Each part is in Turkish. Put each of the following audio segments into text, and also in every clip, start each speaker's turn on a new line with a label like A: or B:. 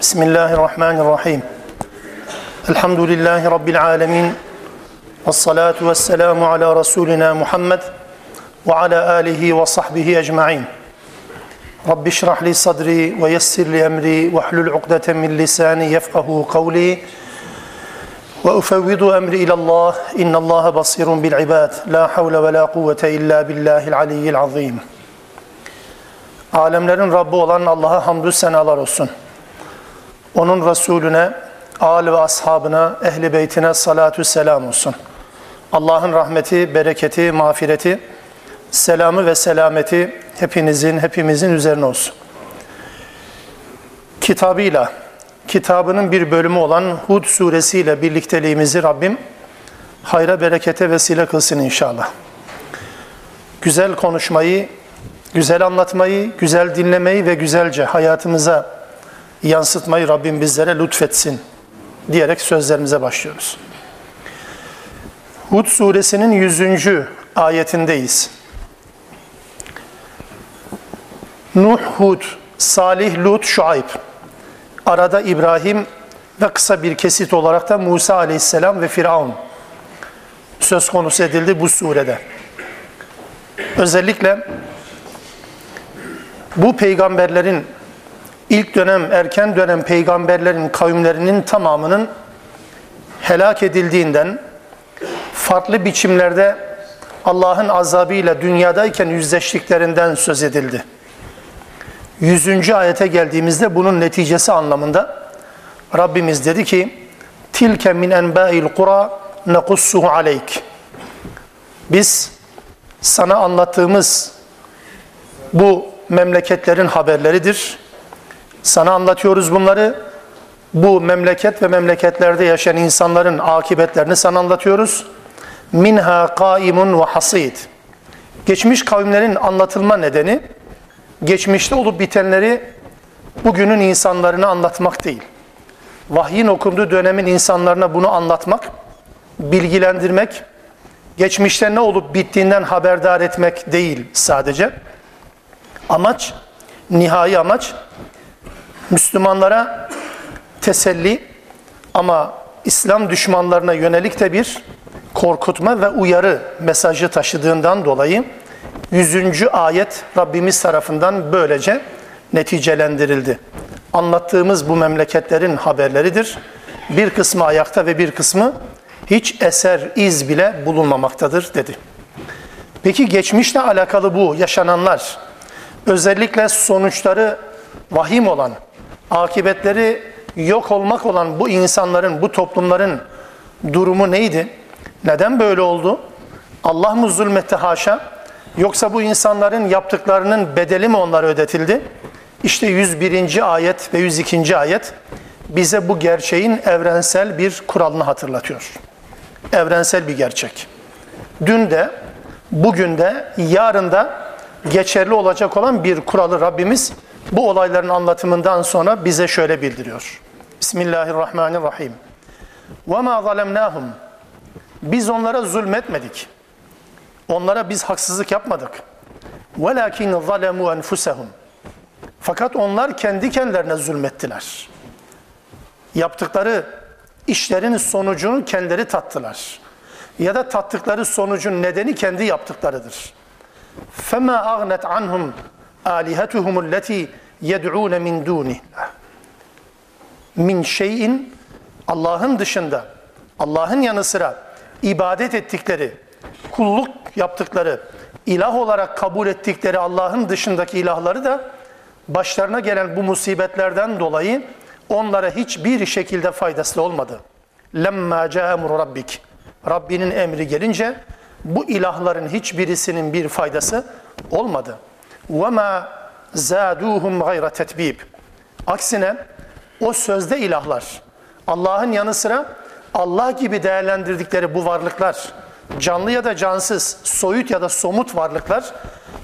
A: Bismillahirrahmanirrahim. Elhamdülillahi Rabbil alemin. Vessalatu vesselamu ala Resulina Muhammed ve ala alihi ve sahbihi ecma'in. Rabbi şrah li sadri ve yessir li emri ve hlul ukdeten min lisani yefkahu kavli. Ve ufevvidu emri ilallah. İnnallaha basirun bil ibad. La havle ve la kuvvete illa billahil aliyyil azim. Alemlerin Rabbi olan Allah'a hamdü senalar olsun. Onun Resulüne, âl ve ashabına, ehli beytine salatü selam olsun. Allah'ın rahmeti, bereketi, mağfireti, selamı ve selameti hepinizin, hepimizin üzerine olsun. Kitabıyla, kitabının bir bölümü olan Hud suresiyle birlikteliğimizi Rabbim hayra berekete vesile kılsın inşallah. Güzel konuşmayı, güzel anlatmayı, güzel dinlemeyi ve güzelce hayatımıza yansıtmayı Rabbim bizlere lütfetsin diyerek sözlerimize başlıyoruz. Hud suresinin 100. ayetindeyiz. Nuh, Hud, Salih, Lut, Şuayb. Arada İbrahim ve kısa bir kesit olarak da Musa aleyhisselam ve Firavun söz konusu edildi bu surede. Özellikle bu peygamberlerin ilk dönem, erken dönem peygamberlerin kavimlerinin tamamının helak edildiğinden, farklı biçimlerde Allah'ın azabıyla dünyadayken yüzleştiklerinden söz edildi. Yüzüncü ayete geldiğimizde bunun neticesi anlamında Rabbimiz dedi ki tilke min enba'il kura nekussuhu aleyk biz sana anlattığımız bu memleketlerin haberleridir. Sana anlatıyoruz bunları. Bu memleket ve memleketlerde yaşayan insanların akıbetlerini sana anlatıyoruz. Minha kaimun ve hasid. Geçmiş kavimlerin anlatılma nedeni geçmişte olup bitenleri bugünün insanlarına anlatmak değil. Vahyin okunduğu dönemin insanlarına bunu anlatmak, bilgilendirmek, geçmişte ne olup bittiğinden haberdar etmek değil sadece. Amaç, nihai amaç Müslümanlara teselli ama İslam düşmanlarına yönelik de bir korkutma ve uyarı mesajı taşıdığından dolayı 100. ayet Rabbimiz tarafından böylece neticelendirildi. Anlattığımız bu memleketlerin haberleridir. Bir kısmı ayakta ve bir kısmı hiç eser, iz bile bulunmamaktadır dedi. Peki geçmişle alakalı bu yaşananlar, özellikle sonuçları vahim olan, akıbetleri yok olmak olan bu insanların, bu toplumların durumu neydi? Neden böyle oldu? Allah mı zulmetti haşa? Yoksa bu insanların yaptıklarının bedeli mi onlara ödetildi? İşte 101. ayet ve 102. ayet bize bu gerçeğin evrensel bir kuralını hatırlatıyor. Evrensel bir gerçek. Dün de, bugün de, yarın da geçerli olacak olan bir kuralı Rabbimiz bu olayların anlatımından sonra bize şöyle bildiriyor. Bismillahirrahmanirrahim. وَمَا ظَلَمْنَاهُمْ Biz onlara zulmetmedik. Onlara biz haksızlık yapmadık. وَلَكِنْ ظَلَمُوا أَنْفُسَهُمْ Fakat onlar kendi kendilerine zulmettiler. Yaptıkları işlerin sonucunu kendileri tattılar. Ya da tattıkları sonucun nedeni kendi yaptıklarıdır. فَمَا أَغْنَتْ عَنْهُمْ alihetuhum allati yed'un min duni min şeyin Allah'ın dışında Allah'ın yanı sıra ibadet ettikleri kulluk yaptıkları ilah olarak kabul ettikleri Allah'ın dışındaki ilahları da başlarına gelen bu musibetlerden dolayı onlara hiçbir şekilde faydası olmadı. Lemma ca'emru rabbik. Rabbinin emri gelince bu ilahların hiçbirisinin bir faydası olmadı. وَمَا زَادُوهُمْ غَيْرَ tetbib. Aksine o sözde ilahlar, Allah'ın yanı sıra Allah gibi değerlendirdikleri bu varlıklar, canlı ya da cansız, soyut ya da somut varlıklar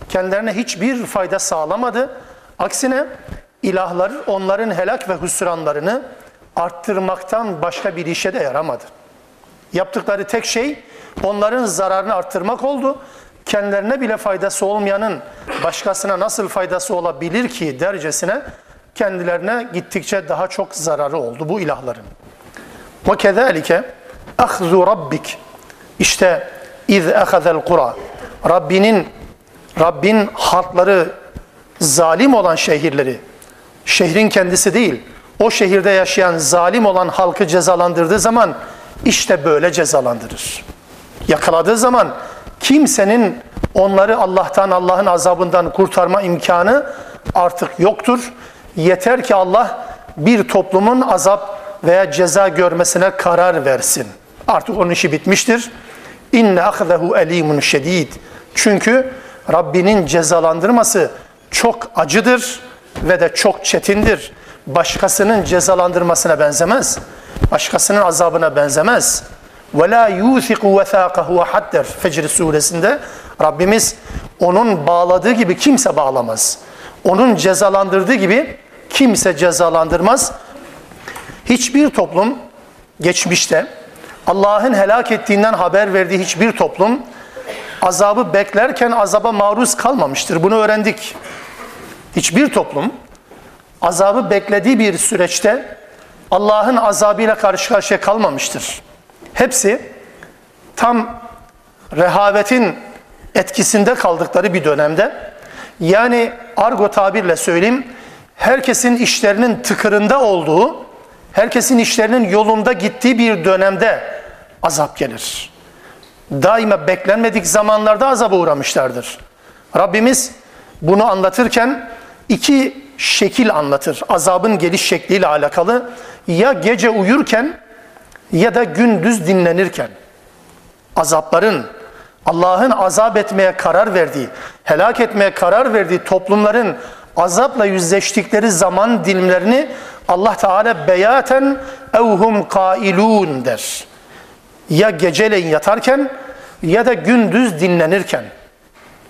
A: kendilerine hiçbir fayda sağlamadı. Aksine ilahlar onların helak ve hüsranlarını arttırmaktan başka bir işe de yaramadı. Yaptıkları tek şey onların zararını arttırmak oldu. Kendilerine bile faydası olmayanın başkasına nasıl faydası olabilir ki dercesine kendilerine gittikçe daha çok zararı oldu bu ilahların. Ve kezalike ahzu rabbik. İşte iz ehazel kura. Rabbinin Rabbin halkları zalim olan şehirleri, şehrin kendisi değil, o şehirde yaşayan zalim olan halkı cezalandırdığı zaman işte böyle cezalandırır. Yakaladığı zaman kimsenin onları Allah'tan, Allah'ın azabından kurtarma imkanı artık yoktur. Yeter ki Allah bir toplumun azap veya ceza görmesine karar versin. Artık onun işi bitmiştir. İnne ahzehu elimun şedid. Çünkü Rabbinin cezalandırması çok acıdır ve de çok çetindir. Başkasının cezalandırmasına benzemez. Başkasının azabına benzemez. Ve la yuthiqu vesaqahu hadder Fecr suresinde Rabbimiz onun bağladığı gibi kimse bağlamaz. Onun cezalandırdığı gibi kimse cezalandırmaz. Hiçbir toplum geçmişte Allah'ın helak ettiğinden haber verdiği hiçbir toplum azabı beklerken azaba maruz kalmamıştır. Bunu öğrendik. Hiçbir toplum azabı beklediği bir süreçte Allah'ın azabıyla karşı karşıya kalmamıştır. Hepsi tam rehavetin etkisinde kaldıkları bir dönemde yani argo tabirle söyleyeyim herkesin işlerinin tıkırında olduğu, herkesin işlerinin yolunda gittiği bir dönemde azap gelir. Daima beklenmedik zamanlarda azaba uğramışlardır. Rabbimiz bunu anlatırken iki şekil anlatır. Azabın geliş şekliyle alakalı. Ya gece uyurken ya da gündüz dinlenirken. Azapların, Allah'ın azap etmeye karar verdiği, helak etmeye karar verdiği toplumların azapla yüzleştikleri zaman dilimlerini Allah Teala beyaten evhum kailun der. Ya geceleyin yatarken ya da gündüz dinlenirken.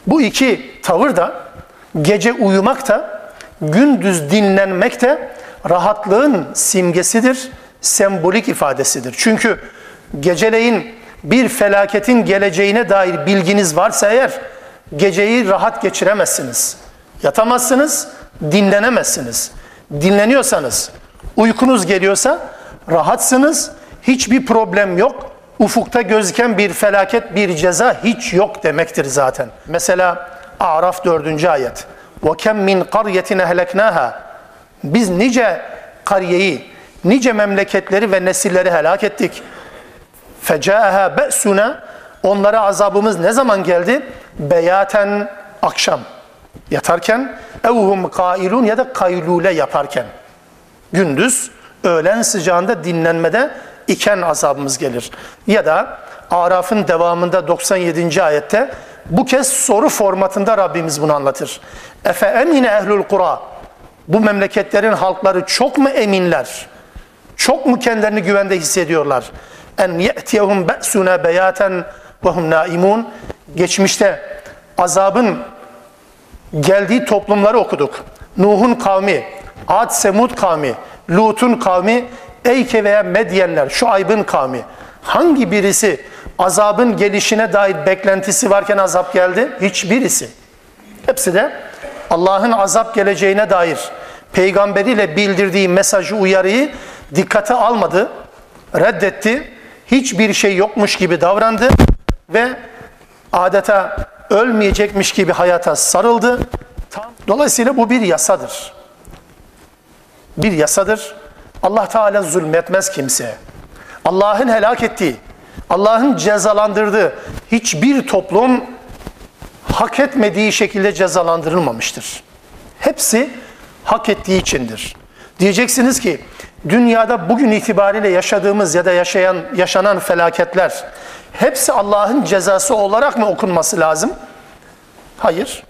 A: Bu iki tavır da gece uyumak da gündüz dinlenmek de rahatlığın simgesidir, sembolik ifadesidir. Çünkü geceleyin bir felaketin geleceğine dair bilginiz varsa eğer geceyi rahat geçiremezsiniz. Yatamazsınız, dinlenemezsiniz. Dinleniyorsanız, uykunuz geliyorsa rahatsınız, hiçbir problem yok. Ufukta gözüken bir felaket, bir ceza hiç yok demektir zaten. Mesela Araf 4. ayet. وَكَمْ مِنْ قَرْيَةٍ اَهْلَكْنَاهَا Biz nice kariyeyi, nice memleketleri ve nesilleri helak ettik. Fecaeha be'suna onlara azabımız ne zaman geldi? Beyaten akşam yatarken evhum kailun ya da kaylule yaparken gündüz öğlen sıcağında dinlenmede iken azabımız gelir. Ya da Araf'ın devamında 97. ayette bu kez soru formatında Rabbimiz bunu anlatır. Efe emine ehlul kura bu memleketlerin halkları çok mu eminler? Çok mu kendilerini güvende hissediyorlar? En ye'tiyehum be'suna beyaten ve hum naimun. Geçmişte azabın geldiği toplumları okuduk. Nuh'un kavmi, Ad Semud kavmi, Lut'un kavmi, Eyke veya Medyenler, şu Ayb'ın kavmi. Hangi birisi azabın gelişine dair beklentisi varken azap geldi? Hiçbirisi. Hepsi de Allah'ın azap geleceğine dair peygamberiyle bildirdiği mesajı, uyarıyı dikkate almadı, reddetti. Hiçbir şey yokmuş gibi davrandı ve adeta ölmeyecekmiş gibi hayata sarıldı. Dolayısıyla bu bir yasadır. Bir yasadır. Allah Teala zulmetmez kimseye. Allah'ın helak ettiği, Allah'ın cezalandırdığı hiçbir toplum hak etmediği şekilde cezalandırılmamıştır. Hepsi hak ettiği içindir. Diyeceksiniz ki dünyada bugün itibariyle yaşadığımız ya da yaşayan yaşanan felaketler hepsi Allah'ın cezası olarak mı okunması lazım? Hayır.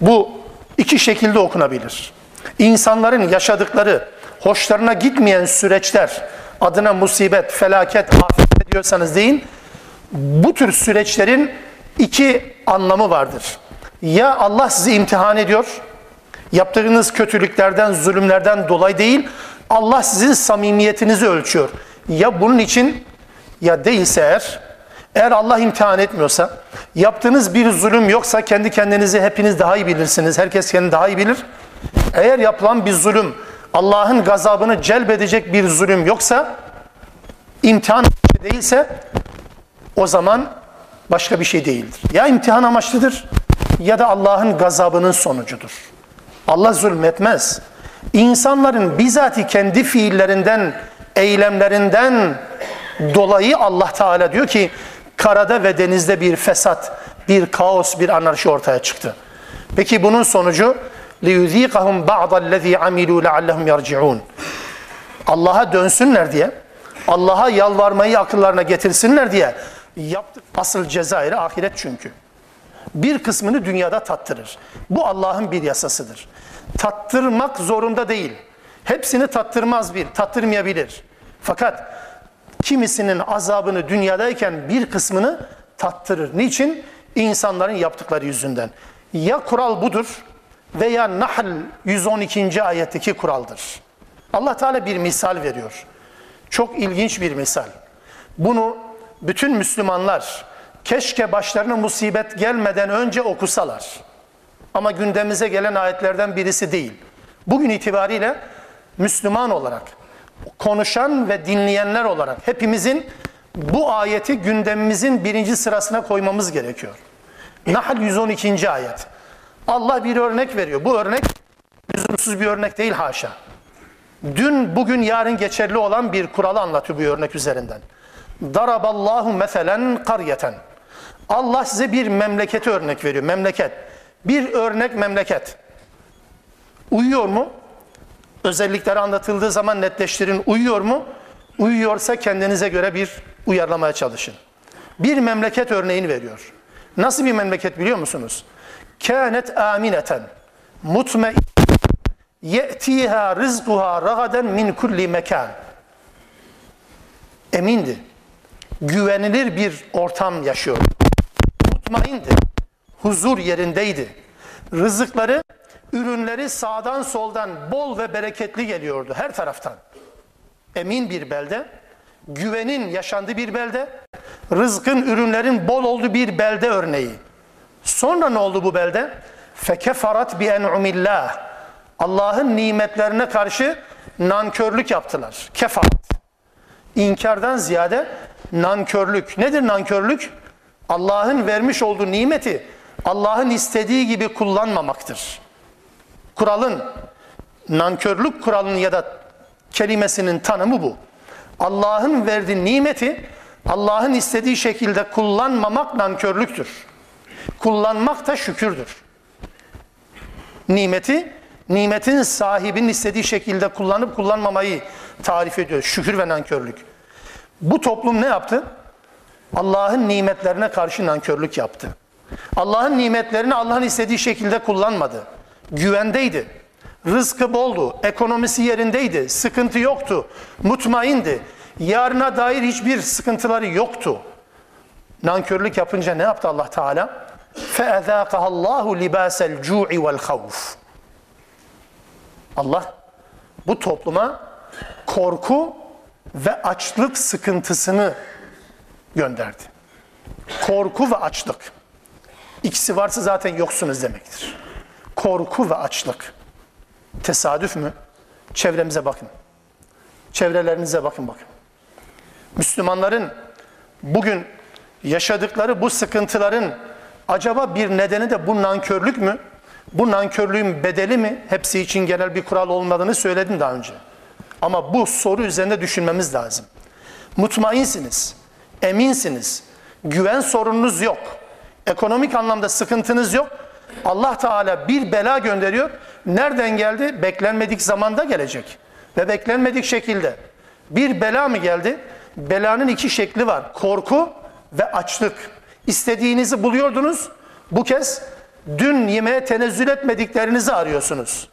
A: Bu iki şekilde okunabilir. İnsanların yaşadıkları, hoşlarına gitmeyen süreçler, adına musibet, felaket, afet diyorsanız deyin, bu tür süreçlerin iki anlamı vardır. Ya Allah sizi imtihan ediyor, yaptığınız kötülüklerden, zulümlerden dolayı değil, Allah sizin samimiyetinizi ölçüyor. Ya bunun için ya değilse eğer, eğer Allah imtihan etmiyorsa, yaptığınız bir zulüm yoksa kendi kendinizi hepiniz daha iyi bilirsiniz, herkes kendini daha iyi bilir. Eğer yapılan bir zulüm Allah'ın gazabını celbedecek bir zulüm yoksa imtihan değilse o zaman başka bir şey değildir. Ya imtihan amaçlıdır ya da Allah'ın gazabının sonucudur. Allah zulmetmez. İnsanların bizatihi kendi fiillerinden, eylemlerinden dolayı Allah Teala diyor ki karada ve denizde bir fesat, bir kaos, bir anarşi ortaya çıktı. Peki bunun sonucu liyuzikahum ba'dallezî amilû leallehum yerciûn. Allah'a dönsünler diye, Allah'a yalvarmayı akıllarına getirsinler diye yaptık. Asıl cezayiri ahiret çünkü. Bir kısmını dünyada tattırır. Bu Allah'ın bir yasasıdır. Tattırmak zorunda değil. Hepsini tattırmaz bir, tattırmayabilir. Fakat kimisinin azabını dünyadayken bir kısmını tattırır. Niçin? İnsanların yaptıkları yüzünden. Ya kural budur veya Nahl 112. ayetteki kuraldır. Allah Teala bir misal veriyor. Çok ilginç bir misal. Bunu bütün Müslümanlar keşke başlarına musibet gelmeden önce okusalar. Ama gündemimize gelen ayetlerden birisi değil. Bugün itibariyle Müslüman olarak, konuşan ve dinleyenler olarak hepimizin bu ayeti gündemimizin birinci sırasına koymamız gerekiyor. Nahl 112. ayet. Allah bir örnek veriyor. Bu örnek lüzumsuz bir örnek değil haşa. Dün, bugün, yarın geçerli olan bir kuralı anlatıyor bu örnek üzerinden. Daraballahu meselen karyeten. Allah size bir memleketi örnek veriyor. Memleket. Bir örnek memleket. Uyuyor mu? Özellikleri anlatıldığı zaman netleştirin. Uyuyor mu? Uyuyorsa kendinize göre bir uyarlamaya çalışın. Bir memleket örneğini veriyor. Nasıl bir memleket biliyor musunuz? Kânet amineten mutmain ye'tiha rizquha ragaden min kulli mekan. Emindi. Güvenilir bir ortam yaşıyor. Mutmaindi. Huzur yerindeydi. Rızıkları, ürünleri sağdan soldan bol ve bereketli geliyordu her taraftan. Emin bir belde, güvenin yaşandığı bir belde, rızkın, ürünlerin bol olduğu bir belde örneği. Sonra ne oldu bu belde? Fekefarat bi en'umillah. Allah'ın nimetlerine karşı nankörlük yaptılar. Kefaret. İnkardan ziyade nankörlük. Nedir nankörlük? Allah'ın vermiş olduğu nimeti Allah'ın istediği gibi kullanmamaktır. Kuralın, nankörlük kuralının ya da kelimesinin tanımı bu. Allah'ın verdiği nimeti Allah'ın istediği şekilde kullanmamak nankörlüktür. Kullanmak da şükürdür. Nimeti, nimetin sahibinin istediği şekilde kullanıp kullanmamayı tarif ediyor. Şükür ve nankörlük. Bu toplum ne yaptı? Allah'ın nimetlerine karşı nankörlük yaptı. Allah'ın nimetlerini Allah'ın istediği şekilde kullanmadı. Güvendeydi. Rızkı boldu, ekonomisi yerindeydi, sıkıntı yoktu, mutmaindi. Yarına dair hiçbir sıkıntıları yoktu. Nankörlük yapınca ne yaptı Allah Teala? فَاَذَاقَهَا اللّٰهُ لِبَاسَ الْجُوعِ وَالْخَوْفِ Allah bu topluma korku ve açlık sıkıntısını gönderdi. Korku ve açlık. İkisi varsa zaten yoksunuz demektir. Korku ve açlık. Tesadüf mü? Çevremize bakın. Çevrelerinize bakın bakın. Müslümanların bugün yaşadıkları bu sıkıntıların acaba bir nedeni de bu nankörlük mü? Bu nankörlüğün bedeli mi? Hepsi için genel bir kural olmadığını söyledim daha önce. Ama bu soru üzerinde düşünmemiz lazım. Mutmainsiniz, eminsiniz, güven sorununuz yok, ekonomik anlamda sıkıntınız yok. Allah Teala bir bela gönderiyor. Nereden geldi? Beklenmedik zamanda gelecek. Ve beklenmedik şekilde. Bir bela mı geldi? Belanın iki şekli var. Korku ve açlık. İstediğinizi buluyordunuz. Bu kez dün yemeğe tenezzül etmediklerinizi arıyorsunuz.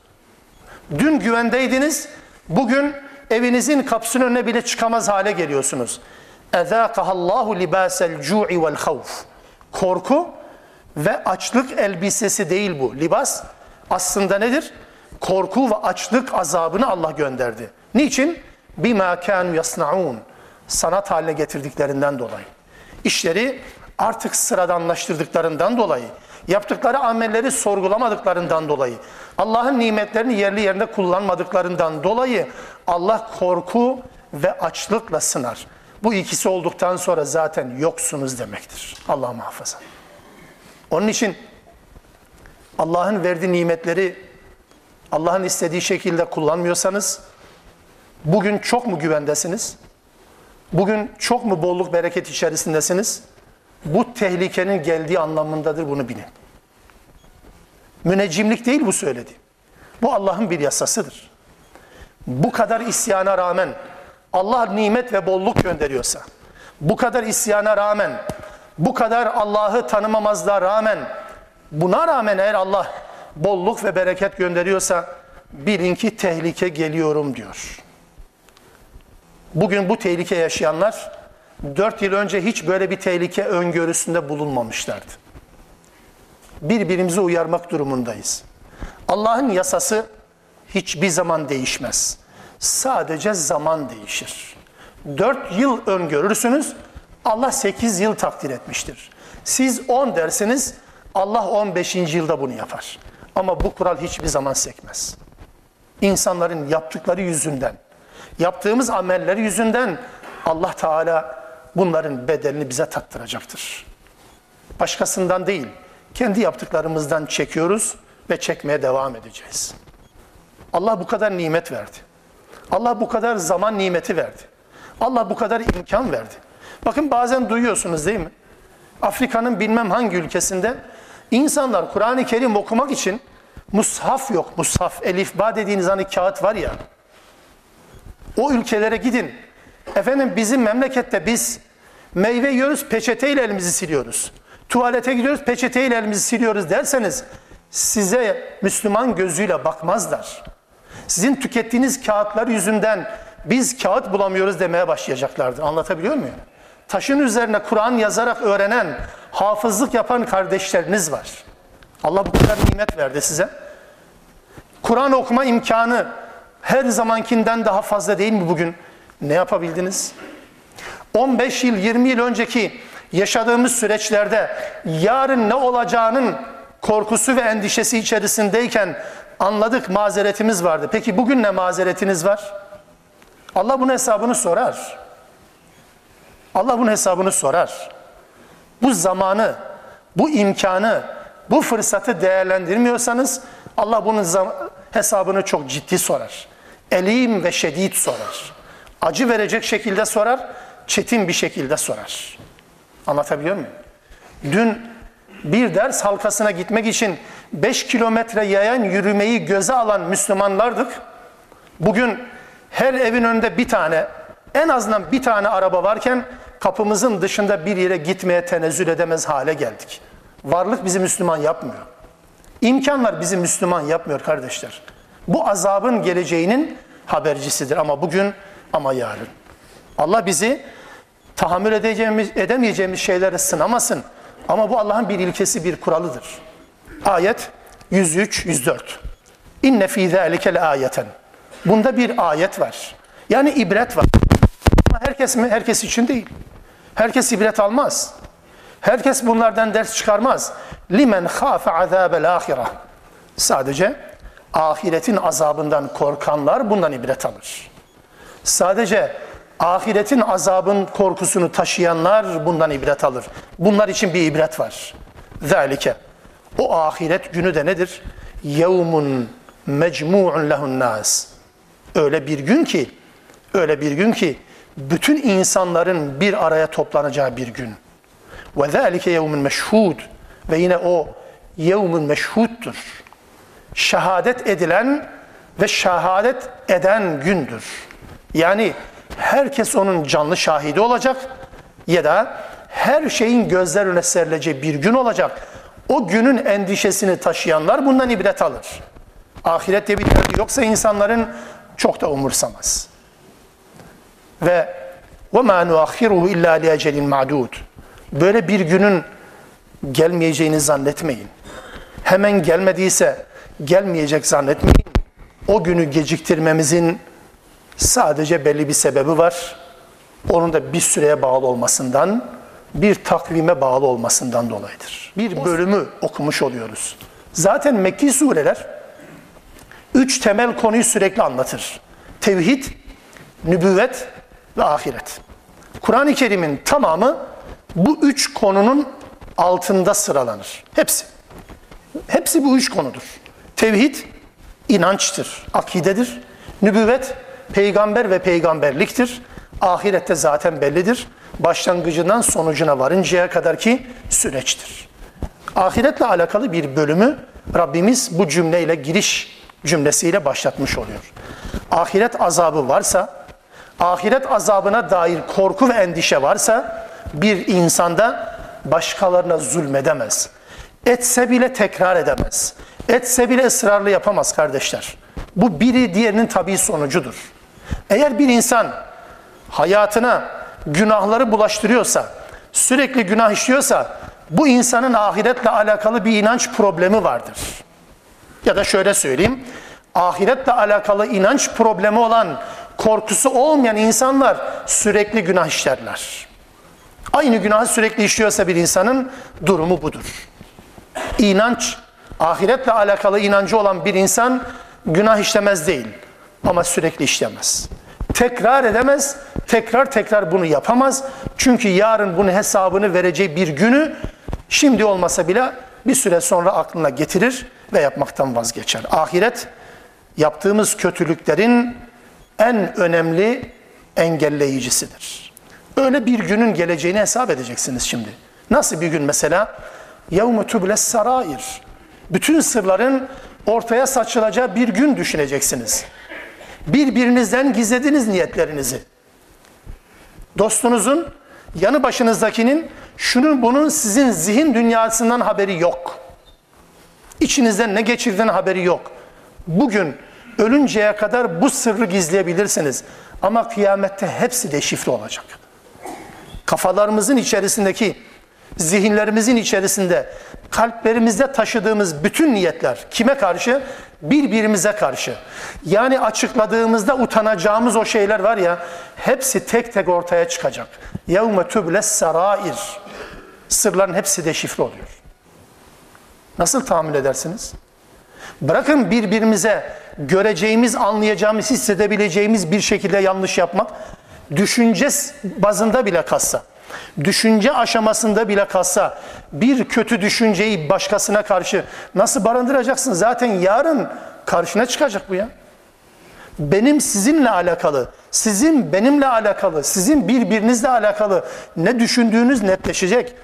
A: Dün güvendeydiniz. Bugün evinizin kapısının önüne bile çıkamaz hale geliyorsunuz. Allahu libasel cu'i vel havf. Korku ve açlık elbisesi değil bu. Libas aslında nedir? Korku ve açlık azabını Allah gönderdi. Niçin? Bima kanu yasnaun. Sanat haline getirdiklerinden dolayı. İşleri artık sıradanlaştırdıklarından dolayı, yaptıkları amelleri sorgulamadıklarından dolayı, Allah'ın nimetlerini yerli yerinde kullanmadıklarından dolayı Allah korku ve açlıkla sınar. Bu ikisi olduktan sonra zaten yoksunuz demektir. Allah muhafaza. Onun için Allah'ın verdiği nimetleri Allah'ın istediği şekilde kullanmıyorsanız bugün çok mu güvendesiniz? Bugün çok mu bolluk bereket içerisindesiniz? Bu tehlikenin geldiği anlamındadır bunu bilin. Müneccimlik değil bu söyledi. Bu Allah'ın bir yasasıdır. Bu kadar isyana rağmen Allah nimet ve bolluk gönderiyorsa, bu kadar isyana rağmen, bu kadar Allah'ı tanımamazlığa rağmen, buna rağmen eğer Allah bolluk ve bereket gönderiyorsa bilin ki tehlike geliyorum diyor. Bugün bu tehlike yaşayanlar dört yıl önce hiç böyle bir tehlike öngörüsünde bulunmamışlardı. Birbirimizi uyarmak durumundayız. Allah'ın yasası hiçbir zaman değişmez. Sadece zaman değişir. Dört yıl öngörürsünüz, Allah sekiz yıl takdir etmiştir. Siz on dersiniz, Allah on beşinci yılda bunu yapar. Ama bu kural hiçbir zaman sekmez. İnsanların yaptıkları yüzünden, yaptığımız amelleri yüzünden Allah Teala bunların bedelini bize tattıracaktır. Başkasından değil, kendi yaptıklarımızdan çekiyoruz ve çekmeye devam edeceğiz. Allah bu kadar nimet verdi. Allah bu kadar zaman nimeti verdi. Allah bu kadar imkan verdi. Bakın bazen duyuyorsunuz değil mi? Afrika'nın bilmem hangi ülkesinde insanlar Kur'an-ı Kerim okumak için mushaf yok. Mushaf, elifba dediğiniz hani kağıt var ya. O ülkelere gidin. Efendim bizim memlekette biz meyve yiyoruz, peçeteyle elimizi siliyoruz. Tuvalete gidiyoruz, peçeteyle elimizi siliyoruz derseniz size Müslüman gözüyle bakmazlar. Sizin tükettiğiniz kağıtlar yüzünden biz kağıt bulamıyoruz demeye başlayacaklardı. Anlatabiliyor muyum? Taşın üzerine Kur'an yazarak öğrenen, hafızlık yapan kardeşleriniz var. Allah bu kadar nimet verdi size. Kur'an okuma imkanı her zamankinden daha fazla değil mi bugün? Ne yapabildiniz? 15 yıl, 20 yıl önceki yaşadığımız süreçlerde yarın ne olacağının korkusu ve endişesi içerisindeyken anladık mazeretimiz vardı. Peki bugün ne mazeretiniz var? Allah bunun hesabını sorar. Allah bunun hesabını sorar. Bu zamanı, bu imkanı, bu fırsatı değerlendirmiyorsanız Allah bunun hesabını çok ciddi sorar. Elim ve şedid sorar. Acı verecek şekilde sorar, çetin bir şekilde sorar. Anlatabiliyor muyum? Dün bir ders halkasına gitmek için 5 kilometre yayan yürümeyi göze alan Müslümanlardık. Bugün her evin önünde bir tane, en azından bir tane araba varken kapımızın dışında bir yere gitmeye tenezzül edemez hale geldik. Varlık bizi Müslüman yapmıyor. İmkanlar bizi Müslüman yapmıyor kardeşler. Bu azabın geleceğinin habercisidir ama bugün ama yarın. Allah bizi tahammül edeceğimiz, edemeyeceğimiz şeyleri sınamasın. Ama bu Allah'ın bir ilkesi, bir kuralıdır. Ayet 103, 104. İnne fî zâlike ayeten. Bunda bir ayet var. Yani ibret var. Ama herkes mi? Herkes için değil. Herkes ibret almaz. Herkes bunlardan ders çıkarmaz. Limen khâfe azâbel âhireh. Sadece ahiretin azabından korkanlar bundan ibret alır. Sadece ahiretin azabın korkusunu taşıyanlar bundan ibret alır. Bunlar için bir ibret var. Zalike. O ahiret günü de nedir? Yevmun mecmu'un lehun nas. Öyle bir gün ki, öyle bir gün ki bütün insanların bir araya toplanacağı bir gün. Ve zalike yevmun meşhud. Ve yine o yevmun meşhuddur. Şehadet edilen ve şehadet eden gündür. Yani herkes onun canlı şahidi olacak ya da her şeyin gözler önüne serileceği bir gün olacak O günün endişesini taşıyanlar bundan ibret alır. Ahirette bir derdi yoksa insanların çok da umursamaz. Ve وَمَا نُؤَخِّرُهُ اِلَّا لِيَجَلٍ مَعْدُودٍ Böyle bir günün gelmeyeceğini zannetmeyin. Hemen gelmediyse gelmeyecek zannetmeyin. O günü geciktirmemizin Sadece belli bir sebebi var. Onun da bir süreye bağlı olmasından bir takvime bağlı olmasından dolayıdır. Bir bölümü okumuş oluyoruz. Zaten Mekki sureler üç temel konuyu sürekli anlatır. Tevhid, nübüvvet ve ahiret. Kur'an-ı Kerim'in tamamı bu üç konunun altında sıralanır. Hepsi. Hepsi bu üç konudur. Tevhid, inançtır, akidedir. Nübüvvet, peygamber ve peygamberliktir. Ahirette zaten bellidir. Başlangıcından sonucuna varıncaya kadar ki süreçtir. Ahiretle alakalı bir bölümü Rabbimiz bu cümleyle giriş cümlesiyle başlatmış oluyor. Ahiret azabı varsa, ahiret azabına dair korku ve endişe varsa bir insanda başkalarına zulmedemez. Etse bile tekrar edemez. Etse bile ısrarlı yapamaz kardeşler. Bu biri diğerinin tabii sonucudur. Eğer bir insan hayatına günahları bulaştırıyorsa, sürekli günah işliyorsa bu insanın ahiretle alakalı bir inanç problemi vardır. Ya da şöyle söyleyeyim, ahiretle alakalı inanç problemi olan, korkusu olmayan insanlar sürekli günah işlerler. Aynı günahı sürekli işliyorsa bir insanın durumu budur. İnanç, ahiretle alakalı inancı olan bir insan günah işlemez değil ama sürekli işlemez Tekrar edemez, tekrar tekrar bunu yapamaz. Çünkü yarın bunun hesabını vereceği bir günü şimdi olmasa bile bir süre sonra aklına getirir ve yapmaktan vazgeçer. Ahiret yaptığımız kötülüklerin en önemli engelleyicisidir. Öyle bir günün geleceğini hesap edeceksiniz şimdi. Nasıl bir gün mesela? يَوْمُ تُبْلَ sarair. Bütün sırların ortaya saçılacağı bir gün düşüneceksiniz. Birbirinizden gizlediniz niyetlerinizi. Dostunuzun, yanı başınızdakinin şunun bunun sizin zihin dünyasından haberi yok. İçinizden ne geçirdiğinin haberi yok. Bugün ölünceye kadar bu sırrı gizleyebilirsiniz. Ama kıyamette hepsi deşifre olacak. Kafalarımızın içerisindeki, zihinlerimizin içerisinde, kalplerimizde taşıdığımız bütün niyetler kime karşı? Birbirimize karşı. Yani açıkladığımızda utanacağımız o şeyler var ya, hepsi tek tek ortaya çıkacak. يَوْمَ تُبْلَ sarair. Sırların hepsi deşifre oluyor. Nasıl tahammül edersiniz? Bırakın birbirimize göreceğimiz, anlayacağımız, hissedebileceğimiz bir şekilde yanlış yapmak, düşünce bazında bile kalsa, düşünce aşamasında bile kalsa, bir kötü düşünceyi başkasına karşı nasıl barındıracaksın? Zaten yarın karşına çıkacak bu ya. Benim sizinle alakalı, sizin benimle alakalı, sizin birbirinizle alakalı ne düşündüğünüz netleşecek.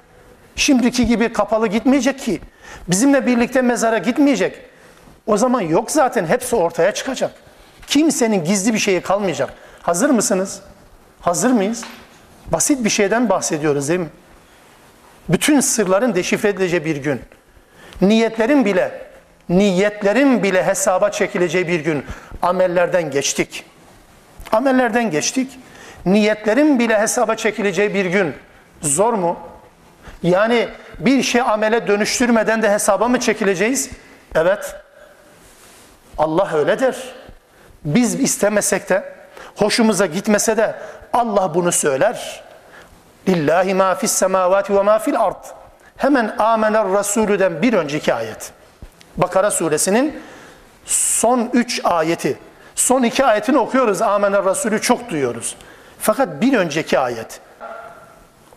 A: Şimdiki gibi kapalı gitmeyecek ki. Bizimle birlikte mezara gitmeyecek. O zaman yok zaten hepsi ortaya çıkacak. Kimsenin gizli bir şeyi kalmayacak. Hazır mısınız? Hazır mıyız? Basit bir şeyden bahsediyoruz değil mi? Bütün sırların deşifre edileceği bir gün. Niyetlerin bile, niyetlerin bile hesaba çekileceği bir gün. Amellerden geçtik. Amellerden geçtik. Niyetlerin bile hesaba çekileceği bir gün. Zor mu? Yani bir şey amele dönüştürmeden de hesaba mı çekileceğiz? Evet. Allah öyledir. Biz istemesek de, hoşumuza gitmese de Allah bunu söyler. Lillahi ma fis semavati ve ma fil ard. Hemen amener Resulü'den bir önceki ayet. Bakara suresinin son üç ayeti. Son iki ayetini okuyoruz. Amener Resulü çok duyuyoruz. Fakat bir önceki ayet.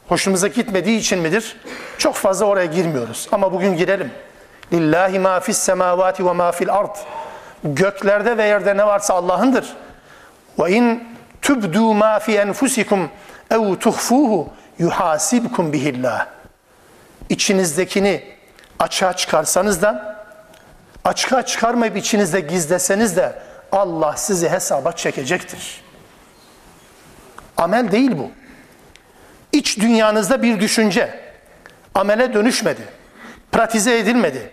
A: Hoşumuza gitmediği için midir? Çok fazla oraya girmiyoruz. Ama bugün girelim. Lillahi ma fis semavati ve ma fil ard. Göklerde ve yerde ne varsa Allah'ındır. Ve in tubdu ma fi enfusikum ev tuhfuhu yuhasibkum bihillah. İçinizdekini açığa çıkarsanız da açığa çıkarmayıp içinizde gizleseniz de Allah sizi hesaba çekecektir. Amel değil bu. İç dünyanızda bir düşünce amele dönüşmedi. Pratize edilmedi.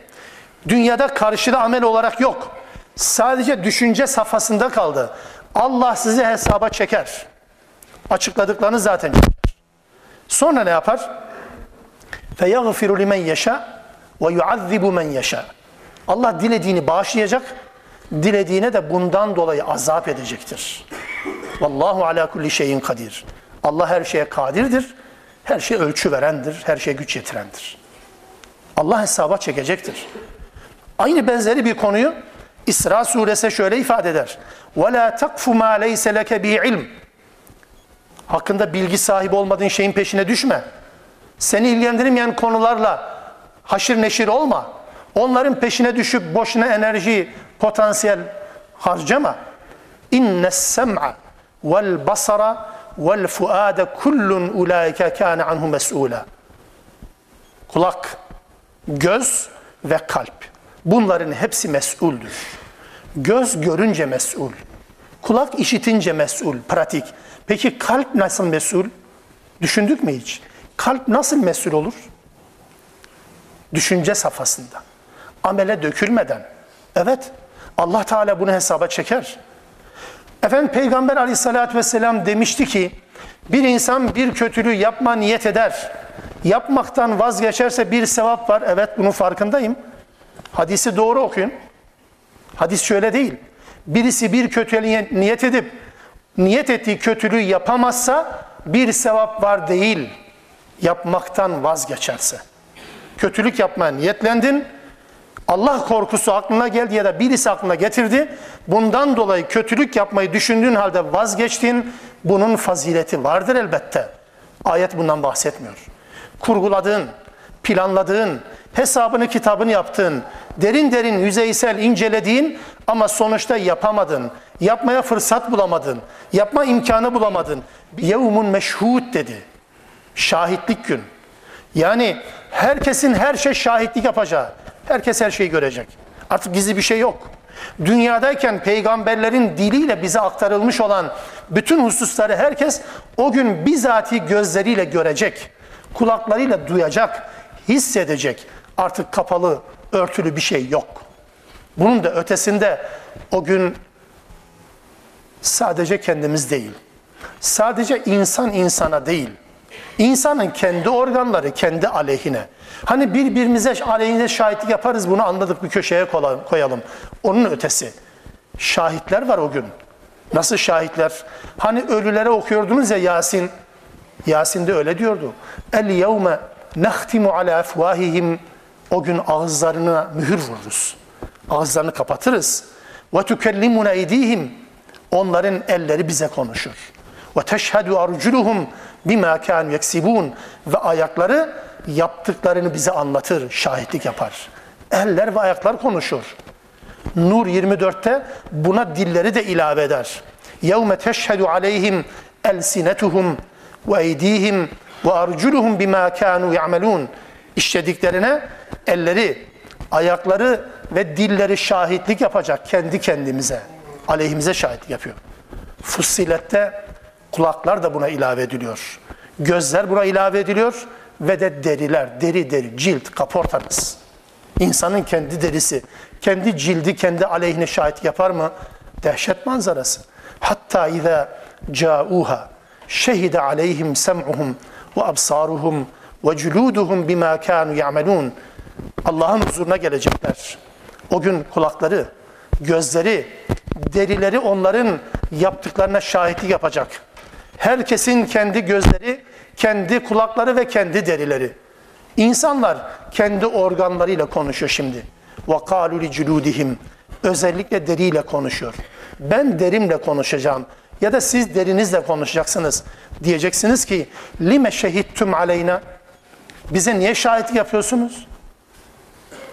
A: Dünyada karşılığı amel olarak yok. Sadece düşünce safhasında kaldı. Allah sizi hesaba çeker. Açıkladıklarını zaten çeker. Sonra ne yapar? فَيَغْفِرُ لِمَنْ يَشَاء وَيُعَذِّبُ مَنْ يَشَاء Allah dilediğini bağışlayacak, dilediğine de bundan dolayı azap edecektir. Vallahu ala kulli şeyin kadir. Allah her şeye kadirdir. Her şey ölçü verendir, her şey güç yetirendir. Allah hesaba çekecektir. Aynı benzeri bir konuyu İsra suresi şöyle ifade eder. وَلَا تَقْفُ مَا لَيْسَ لَكَ بِعِلْمٍ Hakkında bilgi sahibi olmadığın şeyin peşine düşme. Seni ilgilendirmeyen konularla haşır neşir olma. Onların peşine düşüp boşuna enerji, potansiyel harcama. İnne sem'a vel basara vel fuade kullun ulaike kana anhu mes'ula. Kulak, göz ve kalp. Bunların hepsi mes'uldür. Göz görünce mes'ul. Kulak işitince mes'ul, pratik. Peki kalp nasıl mesul? Düşündük mü hiç? Kalp nasıl mesul olur? Düşünce safhasında. Amele dökülmeden. Evet, Allah Teala bunu hesaba çeker. Efendim Peygamber aleyhissalatü vesselam demişti ki, bir insan bir kötülüğü yapma niyet eder. Yapmaktan vazgeçerse bir sevap var. Evet bunun farkındayım. Hadisi doğru okuyun. Hadis şöyle değil. Birisi bir kötülüğe niyet edip niyet ettiği kötülüğü yapamazsa bir sevap var değil. Yapmaktan vazgeçerse. Kötülük yapmaya niyetlendin. Allah korkusu aklına geldi ya da birisi aklına getirdi. Bundan dolayı kötülük yapmayı düşündüğün halde vazgeçtin. Bunun fazileti vardır elbette. Ayet bundan bahsetmiyor. Kurguladığın, planladığın, hesabını kitabını yaptığın, derin derin yüzeysel incelediğin ama sonuçta yapamadın. Yapmaya fırsat bulamadın. Yapma imkanı bulamadın. Yevmun meşhud dedi. Şahitlik gün. Yani herkesin her şey şahitlik yapacağı. Herkes her şeyi görecek. Artık gizli bir şey yok. Dünyadayken peygamberlerin diliyle bize aktarılmış olan bütün hususları herkes o gün bizatihi gözleriyle görecek. Kulaklarıyla duyacak, hissedecek. Artık kapalı, örtülü bir şey yok. Bunun da ötesinde o gün sadece kendimiz değil. Sadece insan insana değil. İnsanın kendi organları kendi aleyhine. Hani birbirimize aleyhine şahitlik yaparız bunu anladık bir köşeye koyalım. Onun ötesi. Şahitler var o gün. Nasıl şahitler? Hani ölülere okuyordunuz ya Yasin. Yasin de öyle diyordu. El yevme nehtimu ala afwahihim o gün ağızlarına mühür vururuz. Ağızlarını kapatırız. Ve tukellimuna eydihim onların elleri bize konuşur. Ve teşhedü arculuhum bima kanu yeksibun ve ayakları yaptıklarını bize anlatır, şahitlik yapar. Eller ve ayaklar konuşur. Nur 24'te buna dilleri de ilave eder. Yevme teşhedü aleyhim elsinetuhum ve eydihim ve arculuhum bima kanu ya'malun işlediklerine elleri, ayakları ve dilleri şahitlik yapacak kendi kendimize. Aleyhimize şahitlik yapıyor. Fussilette kulaklar da buna ilave ediliyor. Gözler buna ilave ediliyor ve de deriler, deri deri, cilt, kaportanız. İnsanın kendi derisi, kendi cildi kendi aleyhine şahit yapar mı? Dehşet manzarası. Hatta izâ câûhâ şehide aleyhim sem'uhum ve absaruhum ve culuduhum bima kanu ya'melun. Allah'ın huzuruna gelecekler. O gün kulakları, gözleri, derileri onların yaptıklarına şahitlik yapacak. Herkesin kendi gözleri, kendi kulakları ve kendi derileri. İnsanlar kendi organlarıyla konuşuyor şimdi. وَقَالُوا لِجُلُودِهِمْ Özellikle deriyle konuşuyor. Ben derimle konuşacağım ya da siz derinizle konuşacaksınız. Diyeceksiniz ki lime şehittum aleyna bize niye şahitlik yapıyorsunuz?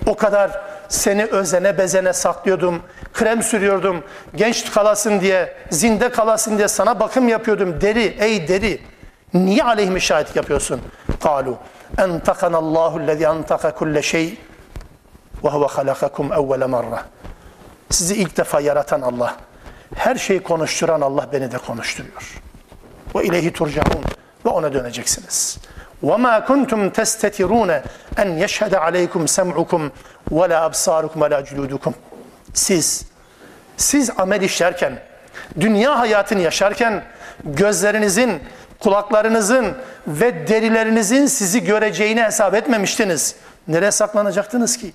A: O kadar seni özene bezene saklıyordum, krem sürüyordum, genç kalasın diye, zinde kalasın diye sana bakım yapıyordum. Deri, ey deri, niye aleyhime şahitlik yapıyorsun? Kalu, entakanallahu lezi entaka kulle şey ve huve halakakum evvele marra. Sizi ilk defa yaratan Allah. Her şeyi konuşturan Allah beni de konuşturuyor. Ve ileyhi turcaun. Ve ona döneceksiniz. وَمَا كُنْتُمْ تَسْتَتِرُونَ اَنْ يَشْهَدَ عَلَيْكُمْ سَمْعُكُمْ وَلَا أَبْصَارُكُمْ وَلَا جُلُودُكُمْ Siz, siz amel işlerken, dünya hayatını yaşarken gözlerinizin, kulaklarınızın ve derilerinizin sizi göreceğini hesap etmemiştiniz. Nereye saklanacaktınız ki?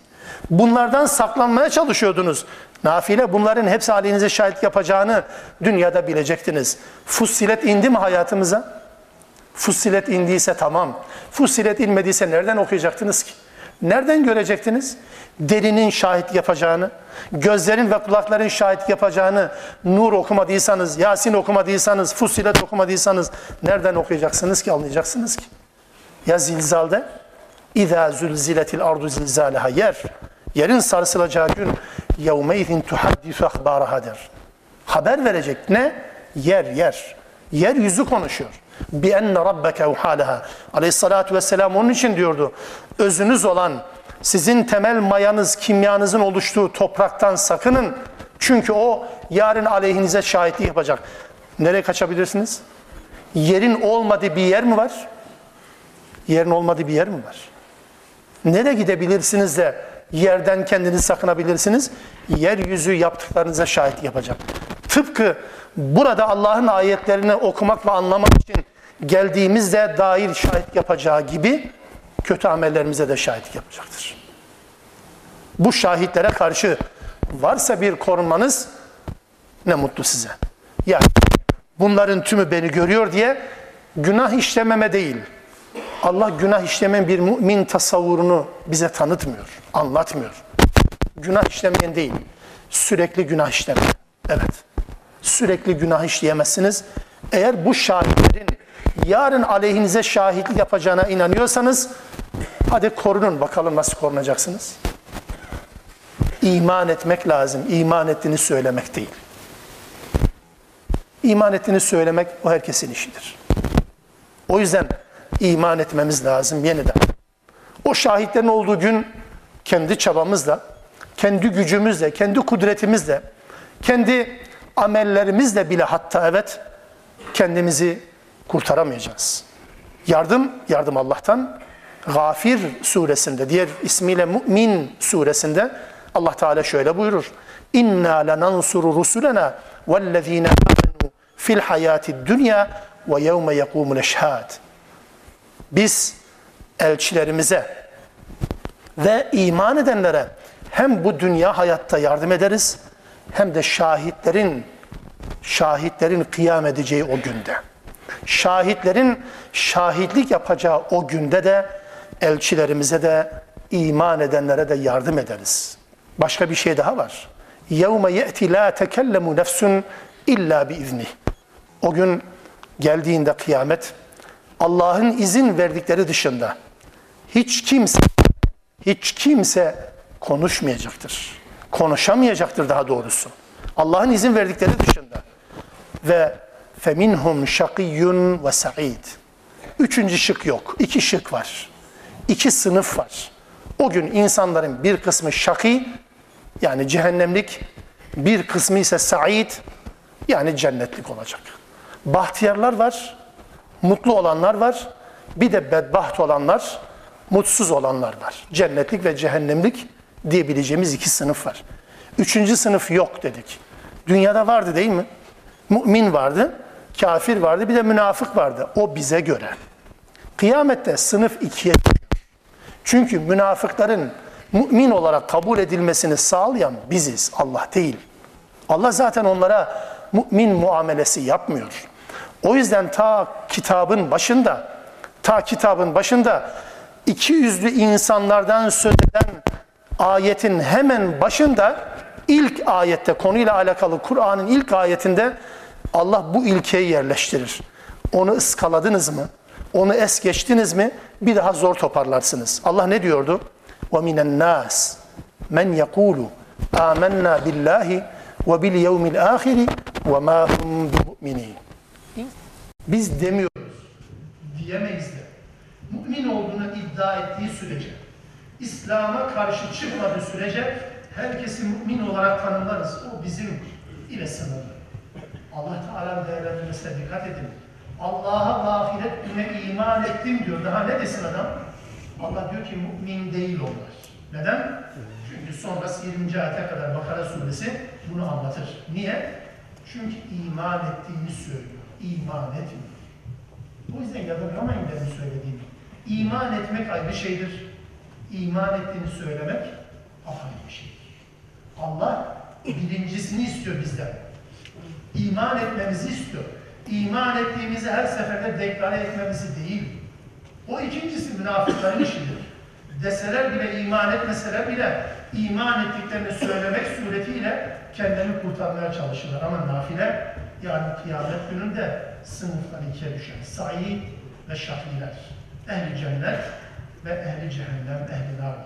A: Bunlardan saklanmaya çalışıyordunuz. Nafile bunların hepsi halinize şahit yapacağını dünyada bilecektiniz. Fussilet indi mi hayatımıza? Fussilet indiyse tamam. Fussilet inmediyse nereden okuyacaktınız ki? Nereden görecektiniz? Derinin şahit yapacağını, gözlerin ve kulakların şahit yapacağını, Nur okumadıysanız, Yasin okumadıysanız, Fussilet okumadıysanız nereden okuyacaksınız ki, anlayacaksınız ki? Ya zilzalde? İzâ zülziletil ardu zilzâleha yer. Yerin sarsılacağı gün يَوْمَيْذٍ تُحَدِّثُ اَخْبَارَهَا der. Haber verecek. Ne? Yer, yer. Yeryüzü konuşuyor. بِاَنَّ رَبَّكَ اُحَالَهَا Aleyhissalatü vesselam onun için diyordu. Özünüz olan, sizin temel mayanız, kimyanızın oluştuğu topraktan sakının. Çünkü o yarın aleyhinize şahitlik yapacak. Nereye kaçabilirsiniz? Yerin olmadığı bir yer mi var? Yerin olmadığı bir yer mi var? Nereye gidebilirsiniz de yerden kendinizi sakınabilirsiniz? Yeryüzü yaptıklarınıza şahit yapacak. Tıpkı burada Allah'ın ayetlerini okumak ve anlamak için geldiğimizde dair şahit yapacağı gibi kötü amellerimize de şahit yapacaktır. Bu şahitlere karşı varsa bir korunmanız ne mutlu size. Yani bunların tümü beni görüyor diye günah işlememe değil, Allah günah işlemeyen bir mümin tasavvurunu bize tanıtmıyor, anlatmıyor. Günah işlemeyen değil, sürekli günah işlemeyen. Evet, sürekli günah işleyemezsiniz. Eğer bu şahitlerin yarın aleyhinize şahitlik yapacağına inanıyorsanız, hadi korunun bakalım nasıl korunacaksınız. İman etmek lazım, iman ettiğini söylemek değil. İman ettiğini söylemek o herkesin işidir. O yüzden iman etmemiz lazım yeniden. O şahitlerin olduğu gün kendi çabamızla, kendi gücümüzle, kendi kudretimizle, kendi amellerimizle bile hatta evet kendimizi kurtaramayacağız. Yardım, yardım Allah'tan. Gafir suresinde, diğer ismiyle Mü'min suresinde Allah Teala şöyle buyurur. İnna lenansuru rusulena vellezine amenu fil hayati dünya ve yevme yekumul eşhad biz elçilerimize ve iman edenlere hem bu dünya hayatta yardım ederiz hem de şahitlerin şahitlerin kıyam edeceği o günde. Şahitlerin şahitlik yapacağı o günde de elçilerimize de iman edenlere de yardım ederiz. Başka bir şey daha var. يَوْمَ يَأْتِ لَا تَكَلَّمُ نَفْسٌ illa biizni. O gün geldiğinde kıyamet Allah'ın izin verdikleri dışında hiç kimse hiç kimse konuşmayacaktır. Konuşamayacaktır daha doğrusu. Allah'ın izin verdikleri dışında. Ve feminhum şakiyyun ve sa'id. Üçüncü şık yok. İki şık var. İki sınıf var. O gün insanların bir kısmı şaki yani cehennemlik, bir kısmı ise sa'id yani cennetlik olacak. Bahtiyarlar var, mutlu olanlar var. Bir de bedbaht olanlar, mutsuz olanlar var. Cennetlik ve cehennemlik diyebileceğimiz iki sınıf var. Üçüncü sınıf yok dedik. Dünyada vardı değil mi? Mümin vardı, kafir vardı, bir de münafık vardı. O bize göre. Kıyamette sınıf ikiye Çünkü münafıkların mümin olarak kabul edilmesini sağlayan biziz, Allah değil. Allah zaten onlara mümin muamelesi yapmıyor. O yüzden ta kitabın başında, ta kitabın başında iki yüzlü insanlardan söz eden ayetin hemen başında ilk ayette konuyla alakalı Kur'an'ın ilk ayetinde Allah bu ilkeyi yerleştirir. Onu ıskaladınız mı? Onu es geçtiniz mi? Bir daha zor toparlarsınız. Allah ne diyordu? وَمِنَ النَّاسِ مَنْ يَقُولُ آمَنَّا بِاللّٰهِ وَبِالْيَوْمِ الْآخِرِ وَمَا هُمْ بِمُؤْمِنِينَ biz demiyoruz, diyemeyiz de. Mümin olduğunu iddia ettiği sürece, İslam'a karşı çıkmadığı sürece herkesi mümin olarak tanımlarız. O bizim ile sınırlı. Allah Teala değerlendirmesine dikkat edin. Allah'a ve ahiret güne iman ettim diyor. Daha ne desin adam? Allah diyor ki mümin değil onlar. Neden? Çünkü sonrası 20. ayete kadar Bakara suresi bunu anlatır. Niye? Çünkü iman ettiğini söylüyor iman etmiyor. O yüzden yadırgamayın benim söylediğimi. İman etmek ayrı şeydir. İman ettiğini söylemek apayrı bir şeydir. Allah birincisini istiyor bizden. İman etmemizi istiyor. iman ettiğimizi her seferde deklare etmemizi değil. O ikincisi münafıkların işidir. Deseler bile, iman etmeseler bile iman ettiklerini söylemek suretiyle kendini kurtarmaya çalışırlar. Ama nafile yani kıyamet gününde sınıflar ikiye düşer. Said ve şahiler. Ehli cennet ve ehli cehennem, ehli nar.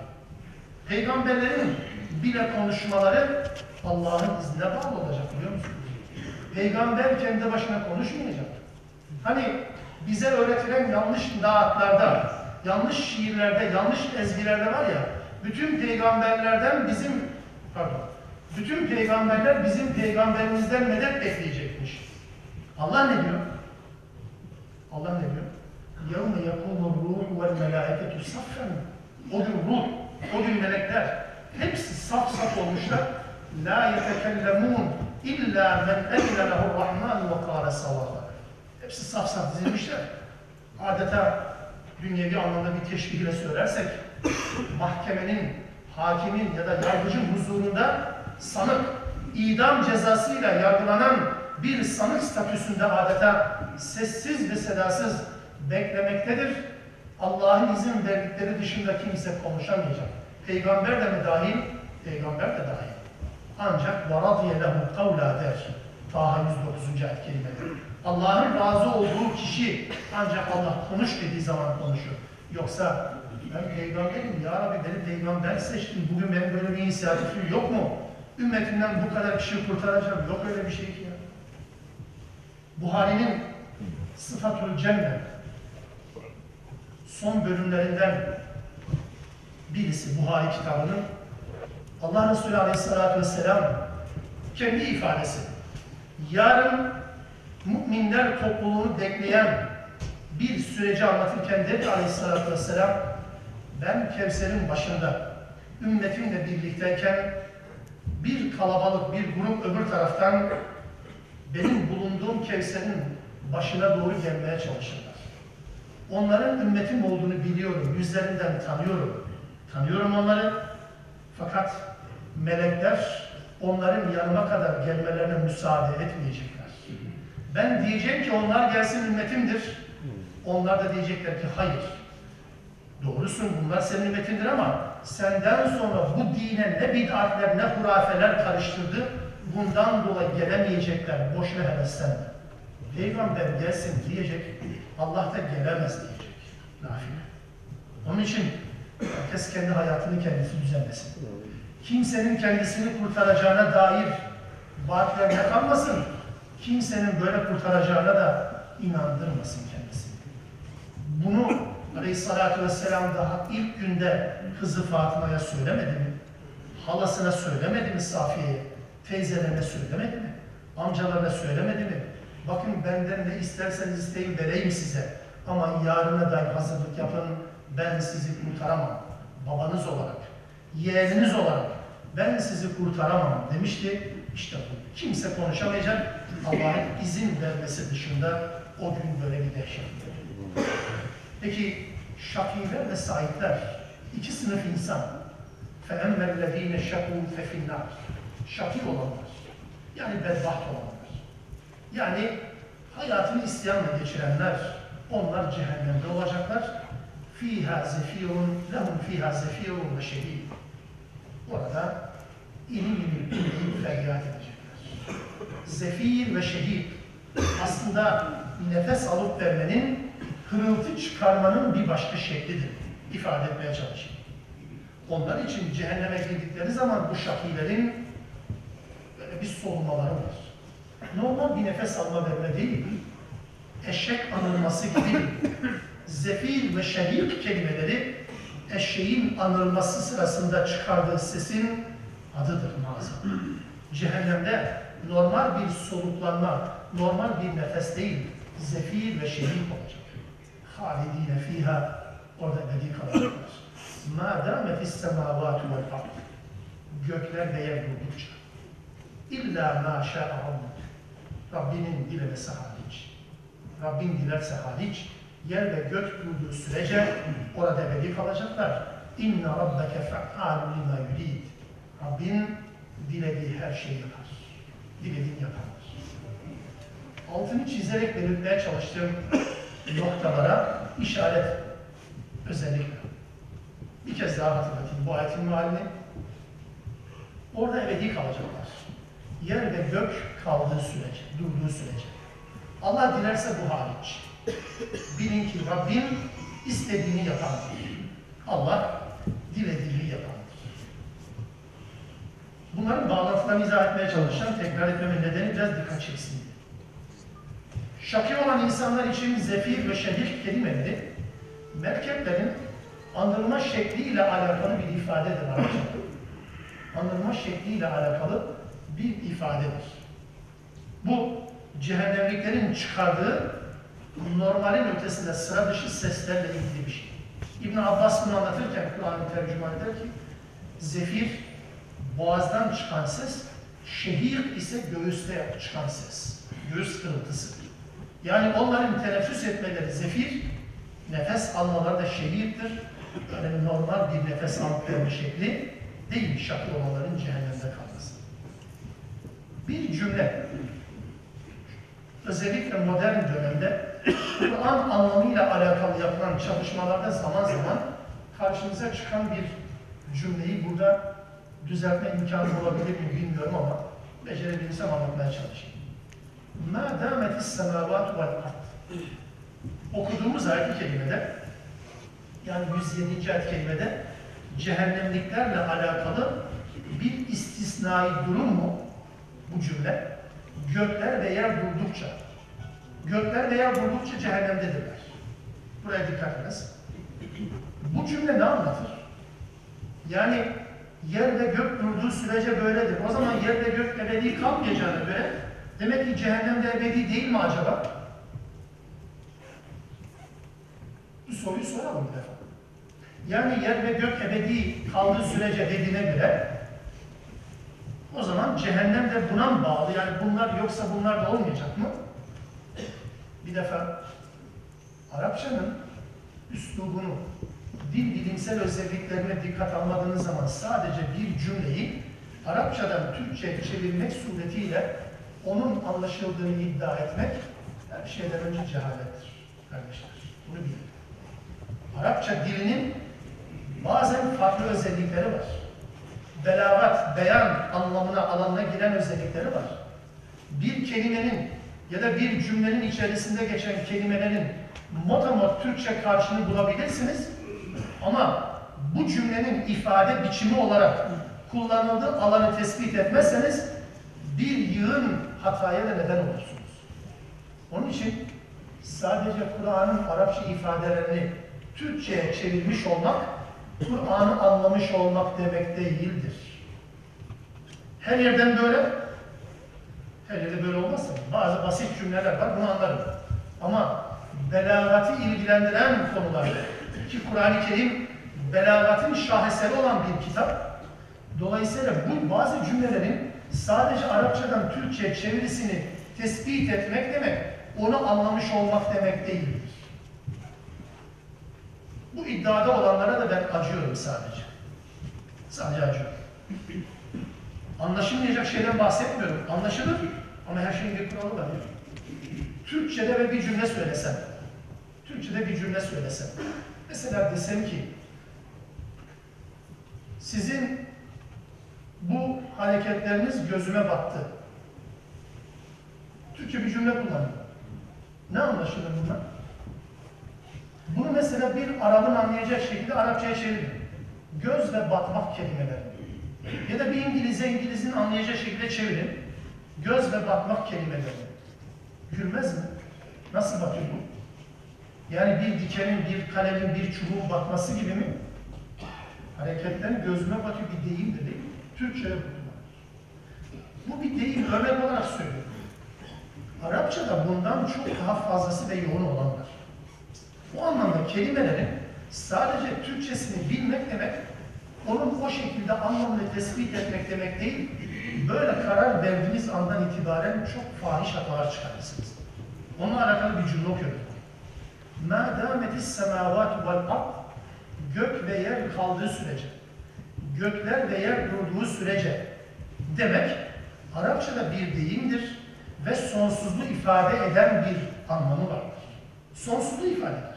A: Peygamberlerin bile konuşmaları Allah'ın iznine bağlı olacak biliyor musunuz? Peygamber kendi başına konuşmayacak. Hani bize öğretilen yanlış naatlarda, yanlış şiirlerde, yanlış ezgilerde var ya, bütün peygamberlerden bizim, pardon, bütün peygamberler bizim peygamberimizden medet bekleyecekmiş. Allah ne diyor? Allah ne diyor? يَوْمَ يَقُومُ الرُّوحُ وَالْمَلَائِكَةُ صَفًّا O gün ruh, o gün melekler hepsi saf saf olmuşlar. لَا يَتَكَلَّمُونَ اِلَّا مَنْ اَذِنَ لَهُ الرَّحْمَانُ وَقَالَ سَوَابًا Hepsi saf saf dizilmişler. Adeta dünyevi anlamda bir teşbihle söylersek, mahkemenin, hakimin ya da yargıcın huzurunda sanık, idam cezasıyla yargılanan bir sanık statüsünde adeta sessiz ve sedasız beklemektedir. Allah'ın izin verdikleri dışında kimse konuşamayacak. Peygamber de mi dahil? Peygamber de dahil. Ancak وَرَضِيَ لَهُ قَوْلًا der. Taha 109. ayet kerimede. Allah'ın razı olduğu kişi ancak Allah konuş dediği zaman konuşur. Yoksa ben peygamberim ya Rabbi beni peygamber seçtin. Bugün benim böyle bir inisiyatifim yok mu? Ümmetimden bu kadar kişi kurtaracağım. Yok öyle bir şey ki ya. Buhari'nin Sıfatul Cennet son bölümlerinden birisi Buhari kitabının Allah Resulü Aleyhisselatü Vesselam kendi ifadesi. Yarın müminler topluluğunu bekleyen bir süreci anlatırken dedi Aleyhisselatü Vesselam ben Kevser'in başında ümmetimle birlikteyken bir kalabalık, bir grup öbür taraftan benim bulunduğum Kevser'in başına doğru gelmeye çalışırlar. Onların ümmetim olduğunu biliyorum, yüzlerinden tanıyorum. Tanıyorum onları. Fakat melekler onların yanıma kadar gelmelerine müsaade etmeyecekler. Ben diyeceğim ki onlar gelsin ümmetimdir. Onlar da diyecekler ki hayır. Doğrusun bunlar senin ümmetindir ama senden sonra bu dine ne bid'atler ne hurafeler karıştırdı. Bundan dolayı gelemeyecekler. Boşuna heveslenme. Peygamber gelsin diyecek. Allah da gelemez diyecek. Nafile. Onun için herkes kendi hayatını kendisi düzenlesin. Kimsenin kendisini kurtaracağına dair vaatlerine kalmasın. Kimsenin böyle kurtaracağına da inandırmasın kendisini. Bunu Aleyhisselatü Vesselam daha ilk günde kızı Fatıma'ya söylemedi mi? Halasına söylemedi mi Safiye'ye? Teyzelerine söylemedi mi? Amcalarına söylemedi mi? Bakın benden ne isterseniz isteyin vereyim size. Ama yarına dair hazırlık yapın. Ben sizi kurtaramam. Babanız olarak, yeğeniniz olarak ben sizi kurtaramam demişti. İşte bu. Kimse konuşamayacak. Allah'ın izin vermesi dışında o gün böyle bir dehşet. Peki şakiler ve sahipler iki sınıf insan. فَاَمَّا الَّذ۪ينَ شَكُوا فَفِي النَّارِ Şakir olanlar. Yani bedbaht olanlar. Yani hayatını isyanla geçirenler, onlar cehennemde olacaklar. Zefirun, lehum fiha zefirun ve şehid. Orada ilim ilim ilim feryat edecekler. Zefir ve şehit aslında nefes alıp vermenin, hırıltı çıkarmanın bir başka şeklidir. ifade etmeye çalışayım. Onlar için cehenneme girdikleri zaman bu şakilerin bir solmaları var. Normal bir nefes alma verme değil, eşek anılması gibi zefir ve şehir kelimeleri eşeğin anılması sırasında çıkardığı sesin adıdır mağazam. Cehennemde normal bir soluklanma, normal bir nefes değil, zefir ve şehir olacak. Halidine fiha orada ebedi kalacaklar. Ma dâmet issemâvâtu vel ard. Gökler ve yer durdukça. İlla ma şâ'a rabbuk. Rabbinin dilemesi hariç. Rabbin dilerse hariç yer ve gök durduğu sürece orada ebedi kalacaklar. İnne rabbeke fe'alun lima yurid. Rabbin dilediği her şeyi yapar. Dilediğini yapar. altını çizerek belirtmeye çalıştığım noktalara işaret özellikle. Bir kez daha hatırlatayım bu ayetin mealini. Orada ebedi kalacaklar. Yer ve gök kaldığı sürece, durduğu sürece. Allah dilerse bu hariç. Bilin ki Rabbim istediğini yapandır. Allah dilediğini yapandır. Bunların bağlantılarını izah etmeye çalışacağım. Tekrar etmemin nedeni biraz dikkat çeksin diye. Şaki olan insanlar için zefir ve şehir kelimeleri merkeplerin andırma şekliyle alakalı bir ifadedir Arapçada. Andırma şekliyle alakalı bir ifadedir. Bu cehennemliklerin çıkardığı normalin ötesinde sıra dışı seslerle ilgili bir şey. İbn Abbas bunu anlatırken Kur'an'ı tercüman eder ki zefir boğazdan çıkan ses, şehir ise göğüste çıkan ses. Göğüs kırıltısı. Yani onların teneffüs etmeleri zefir, nefes almaları da şehirdir. Yani normal bir nefes alma şekli değil şaklı olanların cehennemde kalması Bir cümle, özellikle modern dönemde Kur'an anlamıyla alakalı yapılan çalışmalarda zaman zaman karşımıza çıkan bir cümleyi burada düzeltme imkanı olabilir mi bilmiyorum ama becerebilirsem anlatmaya çalışayım. مَا دَامَتِ السَّمَاوَاتُ وَالْاَرْضِ Okuduğumuz ayet-i kerimede yani 107. ayet-i kerimede cehennemliklerle alakalı bir istisnai durum mu bu cümle? Gökler ve yer durdukça gökler ve yer durdukça cehennemdedirler. Buraya dikkat ediniz. Bu cümle ne anlatır? Yani yer ve gök durduğu sürece böyledir. O zaman yer ve gök ebedi kalmayacağına göre demek ki cehennemde ebedi değil mi acaba? Bu soruyu soralım bir defa. Yani yer ve gök ebedi kaldığı sürece dediğine göre o zaman cehennem de buna mı bağlı? Yani bunlar yoksa bunlar da olmayacak mı? Bir defa Arapçanın üslubunu, dil bilimsel özelliklerine dikkat almadığınız zaman sadece bir cümleyi Arapçadan Türkçe çevirmek suretiyle onun anlaşıldığını iddia etmek her şeyden önce cehalettir kardeşler. Bunu bilin. Arapça dilinin bazen farklı özellikleri var. Belagat, beyan anlamına, alanına giren özellikleri var. Bir kelimenin ya da bir cümlenin içerisinde geçen kelimelerin motamot Türkçe karşılığını bulabilirsiniz. Ama bu cümlenin ifade biçimi olarak kullanıldığı alanı tespit etmezseniz bir yığın hataya da neden olursunuz. Onun için sadece Kur'an'ın Arapça ifadelerini Türkçe'ye çevirmiş olmak, Kur'an'ı anlamış olmak demek değildir. Her yerden böyle, her yerde böyle olmazsa bazı basit cümleler var, bunu anlarım. Ama belagatı ilgilendiren konular ki Kur'an-ı Kerim belagatın şaheseri olan bir kitap. Dolayısıyla bu bazı cümlelerin sadece Arapçadan Türkçe çevirisini tespit etmek demek, onu anlamış olmak demek değildir. Bu iddiada olanlara da ben acıyorum sadece. Sadece acıyorum. Anlaşılmayacak şeyden bahsetmiyorum. Anlaşılır ama her şeyin bir kuralı var. Ya. Türkçe'de ve bir cümle söylesem, Türkçe'de bir cümle söylesem, mesela desem ki, sizin bu hareketleriniz gözüme battı. Türkçe bir cümle kullanıyor. Ne anlaşılır bundan? Bunu mesela bir Arap'ın anlayacak şekilde Arapçaya çevirin. Göz ve batmak kelimeleri. Ya da bir İngiliz'e İngiliz'in anlayacağı şekilde çevirin. Göz ve batmak kelimeleri. Gülmez mi? Nasıl bakıyor bu? Yani bir dikenin, bir kalemin, bir çubuğun batması gibi mi? Hareketlerin gözüme bakıyor bir deyimdir değil mi? Türkçe'de bu. Bir deyim, örnek olarak söylüyorum. Arapçada bundan çok daha fazlası ve yoğun olan var. Bu anlamda kelimelerin sadece Türkçesini bilmek demek, onun o şekilde anlamını tespit etmek demek değil, böyle karar verdiğiniz andan itibaren çok fahiş hatalar çıkarırsınız. Onunla alakalı bir cümle okuyorum. مَا دَامَتِ السَّمَاوَاتُ وَالْاَرْضِ Gök ve yer kaldığı sürece, gökler ve yer durduğu sürece demek, Arapçada bir deyimdir ve sonsuzluğu ifade eden bir anlamı vardır. Sonsuzluğu ifade eder.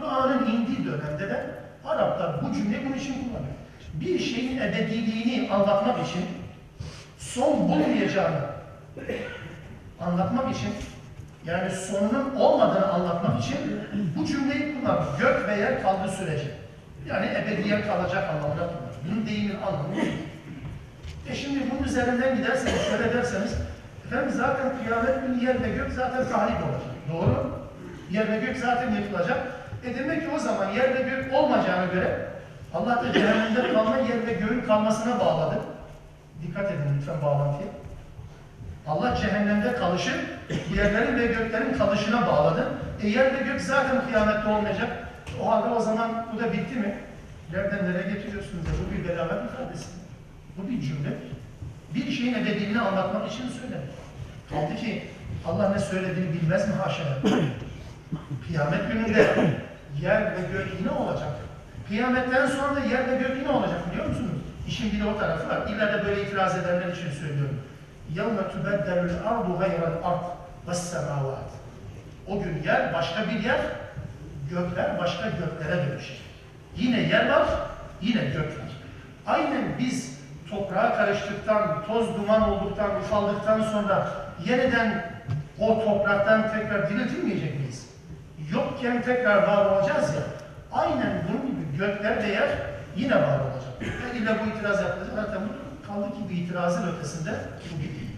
A: Kur'an'ın indiği dönemde de Araplar bu cümleyi bunun için kullanıyor. Bir şeyin ebediliğini anlatmak için son bulmayacağını anlatmak için yani sonunun olmadığını anlatmak için bu cümleyi kullanır. Gök ve yer kaldığı sürece. Yani ebediyen kalacak anlamına kullanır. Bunun deyimin anlamı. E şimdi bunun üzerinden giderseniz, şöyle derseniz, efendim zaten kıyamet günü yer ve gök zaten tahrip olacak. Doğru. Yer ve gök zaten yıkılacak. E demek ki o zaman yer ve gök olmayacağına göre Allah da cehennemde kalma yer ve göğün kalmasına bağladı. Dikkat edin lütfen bağlantıya. Allah cehennemde kalışı yerlerin ve göklerin kalışına bağladı. E yer gök zaten kıyamette olmayacak. O halde o zaman bu da bitti mi? Nereden nereye getiriyorsunuz ya? Bu bir belagat ifadesi. Bu bir cümle. Bir şeyin ebediliğini anlatmak için söylenir. Kaldı ki Allah ne söylediğini bilmez mi haşa? Kıyamet gününde yer ve gök yine olacak. Kıyametten sonra da yer ve gök yine olacak biliyor musunuz? İşin bir de o tarafı var. İlla da böyle itiraz edenler için söylüyorum. يَوْمَ تُبَدَّلُ الْاَرْضُ غَيْرَ الْاَرْضِ وَالسَّمَاوَاتِ O gün yer başka bir yer, gökler başka göklere dönüşecek. Yine yer var, yine gök var. Aynen biz toprağa karıştıktan, toz duman olduktan, ufaldıktan sonra yeniden o topraktan tekrar diriltilmeyecek miyiz? Yokken tekrar var olacağız ya. Aynen bunun gibi gökler ve yer yine var olacak. Ve illa bu itiraz yapılacak. Zaten bu kaldı ki bu itirazın ötesinde bu değil.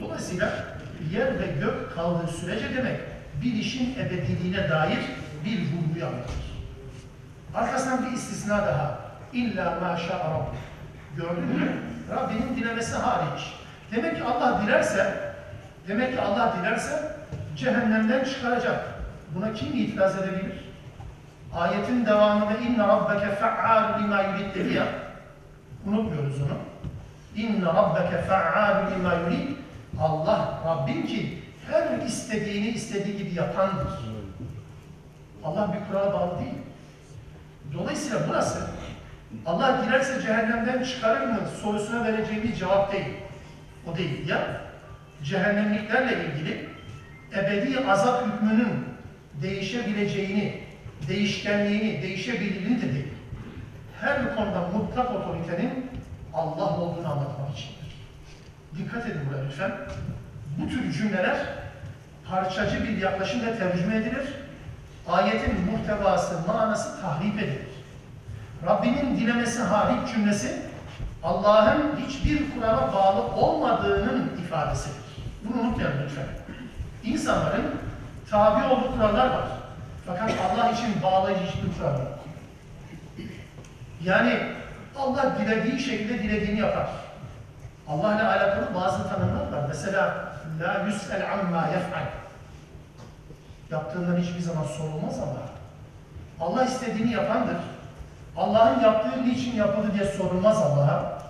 A: Dolayısıyla yer ve gök kaldığı sürece demek bir işin ebediliğine dair bir vurguyu anlatır. Arkasından bir istisna daha. İlla maşa Rabbi. Gördün mü? Rabbinin dilemesi hariç. Demek ki Allah dilerse, demek ki Allah dilerse cehennemden çıkaracak. Buna kim itiraz edebilir? Ayetin devamında inne rabbeke fe'al lima yurid dedi ya. Unutmuyoruz onu. İnne rabbeke fe'al lima yurid. Allah Rabbim ki her istediğini istediği gibi yapandır. Allah bir kurala bağlı değil. Dolayısıyla burası Allah dilerse cehennemden çıkarır mı sorusuna vereceğimiz cevap değil. O değil. Ya cehennemliklerle ilgili ebedi azap hükmünün değişebileceğini, değişkenliğini, değişebildiğini de değil. Her konuda mutlak otoritenin Allah olduğunu anlatmak içindir. Dikkat edin buraya lütfen. Bu tür cümleler parçacı bir yaklaşımla tercüme edilir. Ayetin muhtevası, manası tahrip edilir. Rabbinin dilemesi hariç cümlesi Allah'ın hiçbir kurala bağlı olmadığının ifadesidir. Bunu unutmayalım lütfen. İnsanların tabi olduğu kurallar var. Fakat Allah için bağlayıcı hiçbir kural yok. Yani Allah dilediği şekilde dilediğini yapar. Allah ile alakalı bazı tanımlar var. Mesela la yus'el amma yef'al. Yaptığından hiçbir zaman sorulmaz ama Allah istediğini yapandır. Allah'ın yaptığı niçin yapıldı diye sorulmaz Allah'a.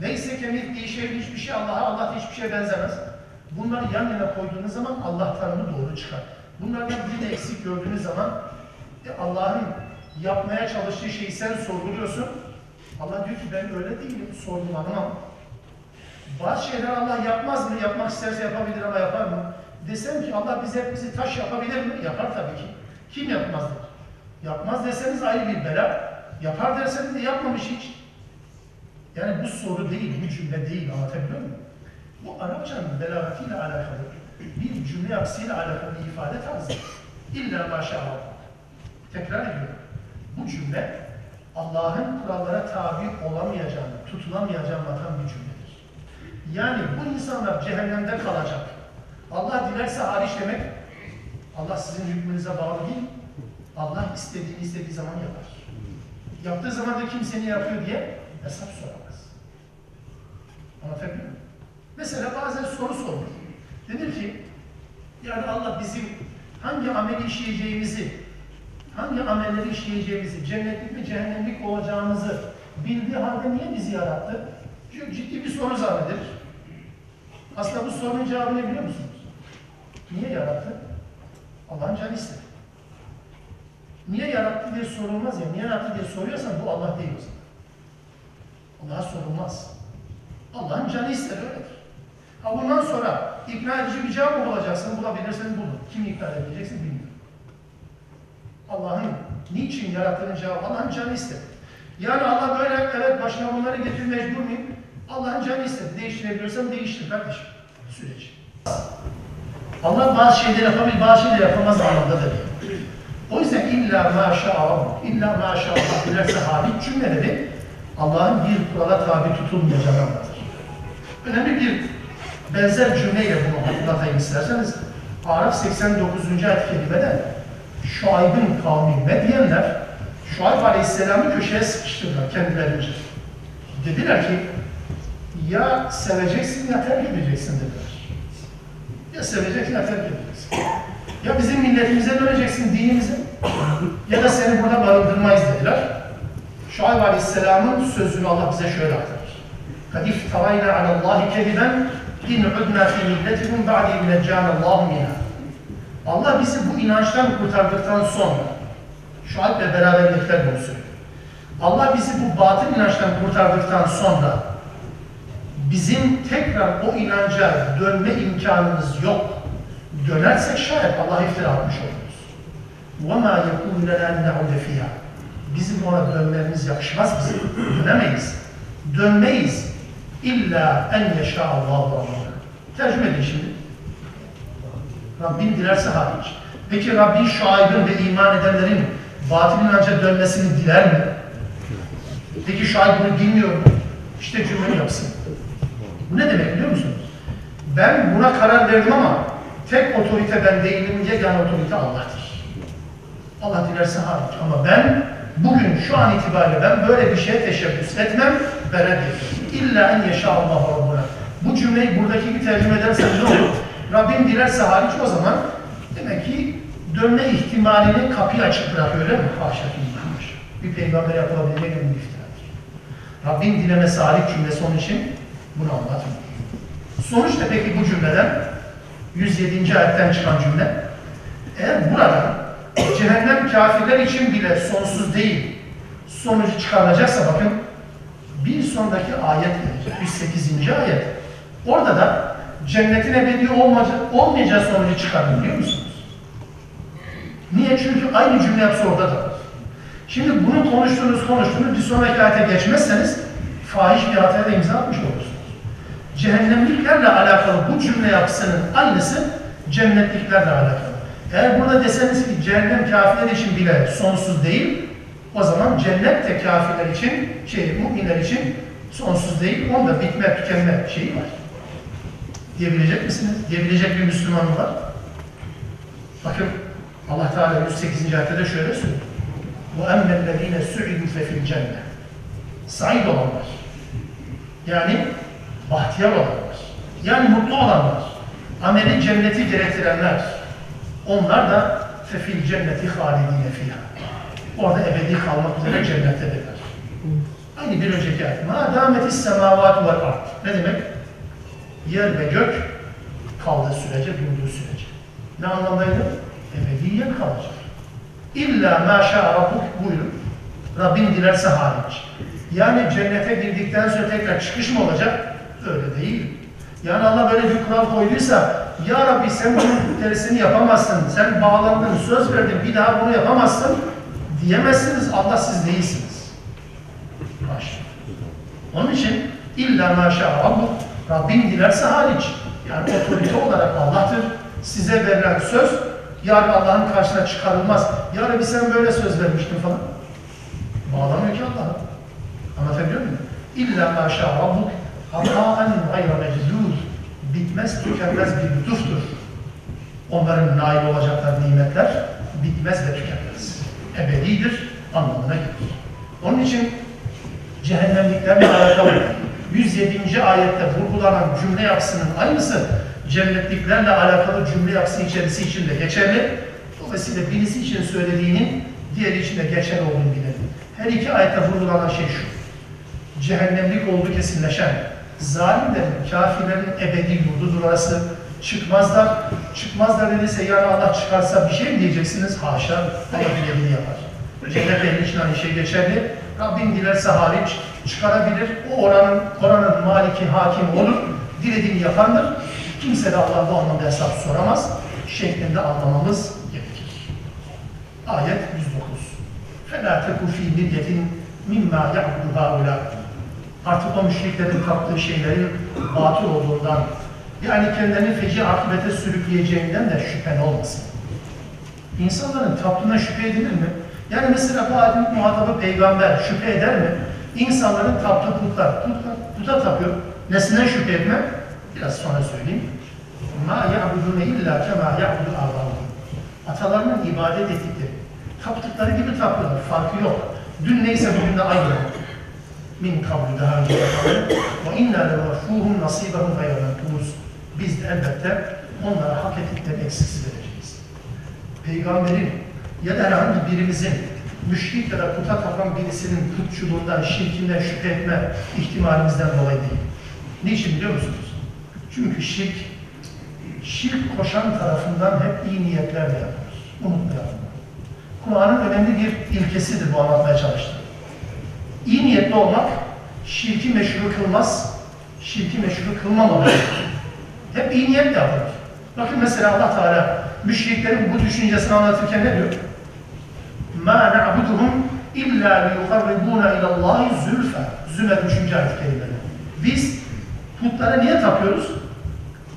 A: Neyse kemik şey hiçbir şey Allah'a, Allah hiçbir şeye benzemez. Bunları yan yana koyduğunuz zaman Allah tanımı doğru çıkar. Bunlardan birini eksik gördüğünüz zaman e, Allah'ın yapmaya çalıştığı şeyi sen sorguluyorsun. Allah diyor ki ben öyle değilim, sorgulamam. Bazı şeyler Allah yapmaz mı? Yapmak isterse yapabilir ama yapar mı? Desem ki Allah bize bizi taş yapabilir mi? Yapar tabii ki. Kim yapmaz der. Yapmaz deseniz ayrı bir bela. Yapar derseniz de yapmamış hiç. Yani bu soru değil, bu cümle değil. Anlatabiliyor muyum? Bu Arapçanın belagatiyle alakalı, bir cümle yapısıyla alakalı bir ifade tarzı. İlla maşallah. Tekrar ediyorum. Bu cümle Allah'ın kurallara tabi olamayacağını, tutulamayacağını anlatan bir cümledir. Yani bu insanlar cehennemde kalacak. Allah dilerse hariç demek, Allah sizin hükmünüze bağlı değil, Allah istediğini istediği zaman yapar. Yaptığı zaman da kimsenin yapıyor diye hesap soramaz. Anlatabiliyor muyum? Mesela bazen soru sorulur. Denir ki, yani Allah bizim hangi ameli işleyeceğimizi, hangi amelleri işleyeceğimizi, cennetlik mi cehennemlik olacağımızı bildiği halde niye bizi yarattı? Çünkü ciddi bir soru zannedilir. Aslında bu sorunun cevabı biliyor musunuz? Niye yarattı? Allah'ın canı istedi. Niye yarattı diye sorulmaz ya. Niye yarattı diye soruyorsan bu Allah değil o zaman. Allah'a sorulmaz. Allah'ın canı ister öyledir. Ha bundan sonra ikna edici bir cevap mı bulacaksın? Bulabilirsen bulun. Kimi ikna edeceksin bilmiyorum. Allah'ın niçin yarattığını cevap Allah'ın canı istedi. Yani Allah böyle evet başına bunları getir mecbur muyum? Allah'ın canı istedi. Değiştirebiliyorsam değiştir kardeşim. Süreci. Allah bazı şeyleri yapabilir, bazı şeyleri yapamaz anlamda da değil. O yüzden illa maşallah, illa maşallah dilerse hariç cümleleri Allah'ın bir kurala tabi tutulmayacağını anlatır. Önemli bir benzer cümleyle bunu hatırlatayım isterseniz. Araf 89. ayet-i kerimede Şuayb'ın kavmi Medyenler Şuayb Aleyhisselam'ı köşeye sıkıştırdılar kendilerince. Dediler ki ya seveceksin ya terk edeceksin dediler. Ya seveceksin ya terk edeceksin. Ya bizim milletimize döneceksin, dinimize ya da seni burada barındırmayız dediler. Şuayb Aleyhisselam'ın sözünü Allah bize şöyle aktarır. قَدْ اِفْتَرَيْنَا عَلَى اللّٰهِ كَذِبًا اِنْ عُدْنَا فِي مِلَّتِكُمْ بَعْدِ اِمْنَجَّانَ اللّٰهُ مِنَا Allah bizi bu inançtan kurtardıktan sonra Şuayb ve beraberlikler bunu söylüyor. Allah bizi bu batıl inançtan kurtardıktan sonra bizim tekrar o inanca dönme imkanımız yok. Dönersek şayet Allah iftira atmış oluruz. وَمَا يَكُونَ لَنَا نَعُدَ فِيهَا Bizim ona dönmemiz yakışmaz bize. Dönemeyiz. Dönmeyiz. İlla en yeşâ Allahu. Tercüme edin şimdi. Rabbim dilerse hariç. Peki Rabbin Şuayb'ın ve iman edenlerin batıl inanca dönmesini diler mi? Peki Şuayb bunu bilmiyor mu? İşte cümleyi yapsın. Bu ne demek biliyor musunuz? Ben buna karar verdim ama tek otorite ben değilim, yegane otorite Allah'tır. Allah dilerse hariç. Ama ben bugün şu an itibariyle ben böyle bir şeye teşebbüs etmem, ben reddediyorum. İlla en yeşâallâhu rabbuna. Bu cümleyi buradaki bir tercüme ederseniz ne olur? Rabbim dilerse hariç o zaman demek ki dönme ihtimalini kapıyı açık bırakıyor öyle mi? Haşa haşa. Bir peygamber yapılabilecek bir iftiradır. Rabbim dilemesi hariç cümlesi onun için bunu anlatmıyor. Sonuçta peki bu cümleden 107. ayetten çıkan cümle eğer burada cehennem kafirler için bile sonsuz değil sonucu çıkarılacaksa bakın bir sondaki ayet gelecek. 108. ayet. Orada da cennetin ebedi olmayacağı, sonucu çıkardı biliyor musunuz? Niye? Çünkü aynı cümle yapsa orada da. Şimdi bunu konuştuğunuz konuştuğunuz bir sonraki ayete geçmezseniz fahiş bir hataya da imza atmış olursunuz. Cehennemliklerle alakalı bu cümle yapısının aynısı cennetliklerle alakalı. Eğer burada deseniz ki cehennem kafirler için bile sonsuz değil, o zaman cennet de kafirler için, şey, müminler için sonsuz değil. Onda bitme, tükenme şeyi var. Diyebilecek misiniz? Diyebilecek bir Müslüman mı var? Bakın Allah Teala 108. ayette de şöyle söylüyor. وَاَمَّا الَّذ۪ينَ سُعِدُوا فَفِي الْجَنَّةِ Said olanlar. Yani bahtiyar olanlar. Yani mutlu olanlar. Ameli cenneti gerektirenler. Onlar da fefil cenneti halidine fiha. Orada ebedi kalmak üzere cennettedirler. Aynı bir önceki ayet. Ma dametis semavat vel ard. Ne demek? Yer ve gök kaldığı sürece, durduğu sürece. Ne anlamdaydı? Ebediyen kalacak. İlla ma şa rabbuk buyurun. Rabbin dilerse hariç. Yani cennete girdikten sonra tekrar çıkış mı olacak? Öyle değil. Yani Allah böyle bir kural koyduysa Ya Rabbi sen bunun tersini yapamazsın. Sen bağlandın, söz verdin, bir daha bunu yapamazsın diyemezsiniz. Allah siz değilsiniz. Maşallah. Onun için illa maşa Rabbuk Rabbin dilerse hariç. Yani otorite olarak Allah'tır. Size verilen söz yarın Allah'ın karşısına çıkarılmaz. Ya Rabbi sen böyle söz vermiştin falan. Bağlamıyor ki Allah'a. Anlatabiliyor muyum? İlla maşa Rabbuk Hatâen gayra mecdûd. Bitmez, tükenmez bir lütuftur. Onların nail olacaklar nimetler bitmez ve tükenmez. Ebedidir anlamına gelir. Onun için cehennemliklerle alakalı 107. ayette vurgulanan cümle yapısının aynısı cennetliklerle alakalı cümle yapısı içerisi için de geçerli. Dolayısıyla birisi için söylediğinin diğeri için de geçerli olduğunu bilelim. Her iki ayette vurgulanan şey şu. Cehennemlik olduğu kesinleşen, zalimlerin, kafirlerin ebedi yurdudur orası. Çıkmazlar. Çıkmazlar dediyse yani Allah çıkarsa bir şey mi diyeceksiniz? Haşa. Allah dilediğini yapar. Cennet ehli için aynı şey geçerli. Rabbim dilerse hariç çıkarabilir. O oranın, oranın maliki, hakim olur. dilediğini yapandır. Kimse de Allah bu anlamda hesap soramaz şeklinde anlamamız gerekir. Ayet 109. فَلَا تَكُ ف۪ي مِلْيَةٍ مِمَّا يَعْبُدُ هَٰؤُلَاءِ Artık o müşriklerin taptığı şeylerin batıl olduğundan, yani kendilerini feci akıbete sürükleyeceğinden de şüphen olmasın. İnsanların taptığına şüphe edilir mi? Yani mesela bu ayetin muhatabı peygamber şüphe eder mi? İnsanların taptığı putlar, putlar, puta tapıyor. Nesine şüphe etme? Biraz sonra söyleyeyim. Ma ya'budune illa kema ya'budu âbâhum. Atalarının ibadet ettikleri, taptıkları gibi tapıyorlar. Farkı yok. Dün neyse bugün de aynı. Min kabli daha önce yapalım. Ve inna levaffuhum nasibahum mentumuz. Biz de elbette onlara hak ettiklerini eksiksiz vereceğiz. Peygamberin ya da herhangi birimizin müşrik ya da puta tapan birisinin putçuluğundan, şirkinden şüphe etme ihtimalimizden dolayı değil. Niçin biliyor musunuz? Çünkü şirk, şirk koşan tarafından hep iyi niyetlerle yapılır. Unutmayalım. Kur'an'ın önemli bir ilkesidir bu anlatmaya çalıştım. İyi niyetli olmak, şirki meşru kılmaz, şirki meşru kılmamalı. Hep iyi niyetle yapılır. Bakın mesela Allah Teala müşriklerin bu düşüncesini anlatırken ne diyor? مَا نَعْبُدُهُمْ اِلَّا لِيُقَرِّبُونَ اِلَى اللّٰهِ زُلْفَى Zümer 3. ayet kelimeleri. Biz putlara niye tapıyoruz?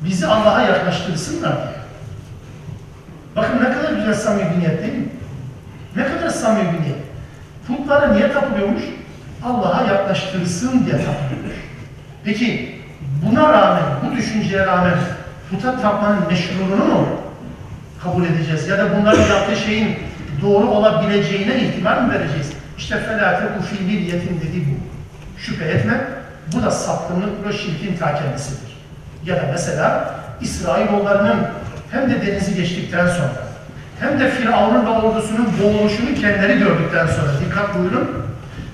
A: Bizi Allah'a yaklaştırsınlar diye. Bakın ne kadar güzel samimi bir niyet değil mi? Ne kadar samimi bir niyet. Putlara niye tapılıyormuş? Allah'a yaklaştırsın diye tapılıyormuş. Peki buna rağmen, bu düşünceye rağmen puta tapmanın meşruluğunu mu kabul edeceğiz? Ya da bunların yaptığı şeyin doğru olabileceğine ihtimal mi vereceğiz? İşte felâte ufî niyetin dediği bu. Şüphe etme, bu da sapkınlık ve şirkin ta kendisidir. Ya da mesela İsrailoğullarının hem de denizi geçtikten sonra hem de Firavun'un ve ordusunun boğuluşunu kendileri gördükten sonra dikkat buyurun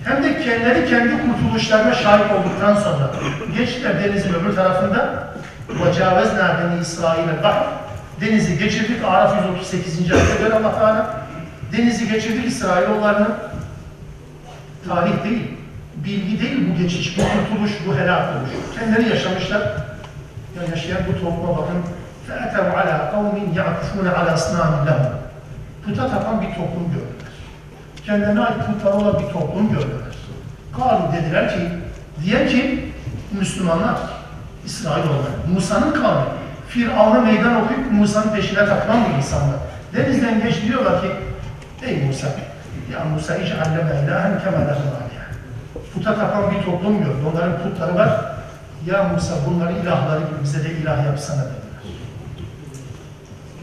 A: hem de kendileri kendi kurtuluşlarına şahit olduktan sonra geçtiler denizin öbür tarafında وَجَاوَزْنَا بَنِي İsrail'e bak denizi geçirdik Araf 138. ayette göre Allah Teala denizi geçirdik İsrailoğullarını tarih değil bilgi değil bu geçiş, bu kurtuluş, bu helak oluş. Kendileri yaşamışlar. Ya yaşayan bu topluma bakın. فَاَتَوْ عَلَى قَوْمٍ يَعْكُفُونَ عَلَى اَصْنَامِ لَهُمْ Puta tapan bir toplum gördüler. Kendilerine ait putları olan bir toplum gördüler. Kalu dediler ki, diye ki Müslümanlar, İsrailoğulları, Musa'nın kavmi, Firavun'a meydan okuyup Musa'nın peşine takılan bu insanlar. Denizden geç diyorlar ki, ey Musa, ya Musa ic'alleme ilahen kemalehum puta tapan bir toplum gördü. Onların putları var. Ya Musa bunları ilahları gibi bize de ilah yapsana dediler.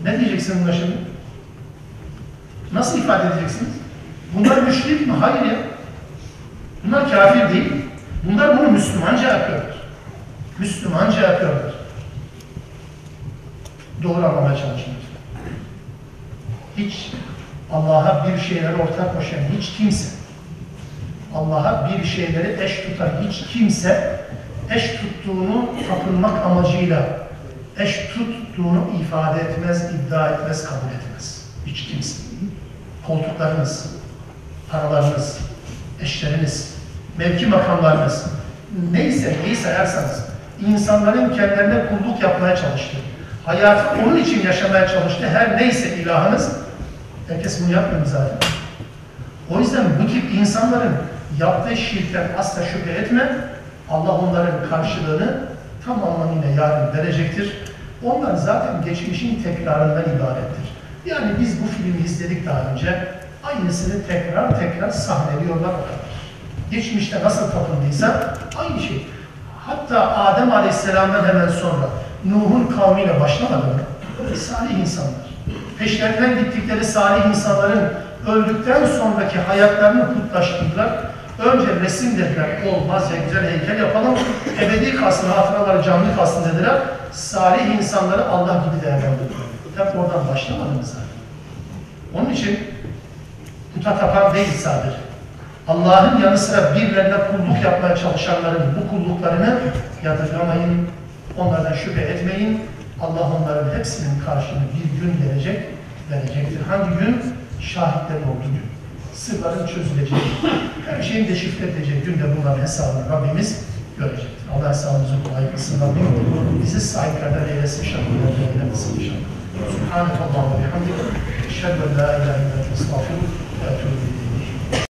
A: Ne diyeceksin buna şimdi? Nasıl ifade edeceksiniz? Bunlar müşrik mi? Hayır ya. Bunlar kafir değil. Bunlar bunu Müslümanca yapıyorlar. Müslümanca yapıyorlar. Doğru anlamaya çalışın. Hiç Allah'a bir şeyler ortak koşan hiç kimse Allah'a bir şeyleri eş tutan hiç kimse eş tuttuğunu tapınmak amacıyla eş tuttuğunu ifade etmez, iddia etmez, kabul etmez. Hiç kimse. Koltuklarınız, paralarınız, eşleriniz, mevki makamlarınız, neyse neyi sayarsanız, insanların kendilerine kulluk yapmaya çalıştığı, hayatı onun için yaşamaya çalıştığı her neyse ilahınız, herkes bunu yapmıyor zaten? O yüzden bu tip insanların yaptığı şirkten asla şüphe etme. Allah onların karşılığını tam anlamıyla yarın verecektir. Onlar zaten geçmişin tekrarından ibarettir. Yani biz bu filmi izledik daha önce. Aynısını tekrar tekrar sahneliyorlar. Geçmişte nasıl tapındıysa aynı şey. Hatta Adem Aleyhisselam'dan hemen sonra Nuh'un kavmiyle başlamadı mı? Salih insanlar. Peşlerinden gittikleri salih insanların öldükten sonraki hayatlarını putlaştırdılar Önce resim dediler, olmaz ya güzel heykel yapalım. Ebedi kalsın, hatıraları canlı kalsın dediler. Salih insanları Allah gibi değerlendirdiler. Hep oradan başlamadınız zaten. Onun için puta tapan değil sadece. Allah'ın yanı sıra birilerine kulluk yapmaya çalışanların bu kulluklarını yadırgamayın, onlardan şüphe etmeyin. Allah onların hepsinin karşılığını bir gün gelecek, verecektir. Hangi gün? Şahitlerin olduğu gün sırların çözüleceği, her şeyin deşifre edeceği günde bunların hesabını Rabbimiz görecektir. Allah hesabımızı kolay kılsın Rabbim. Bizi sahiplerden eylesin, şartlardan eylemesin inşallah. Subhanallah ve bihamdik. Eşhedü la ilahe illa uh,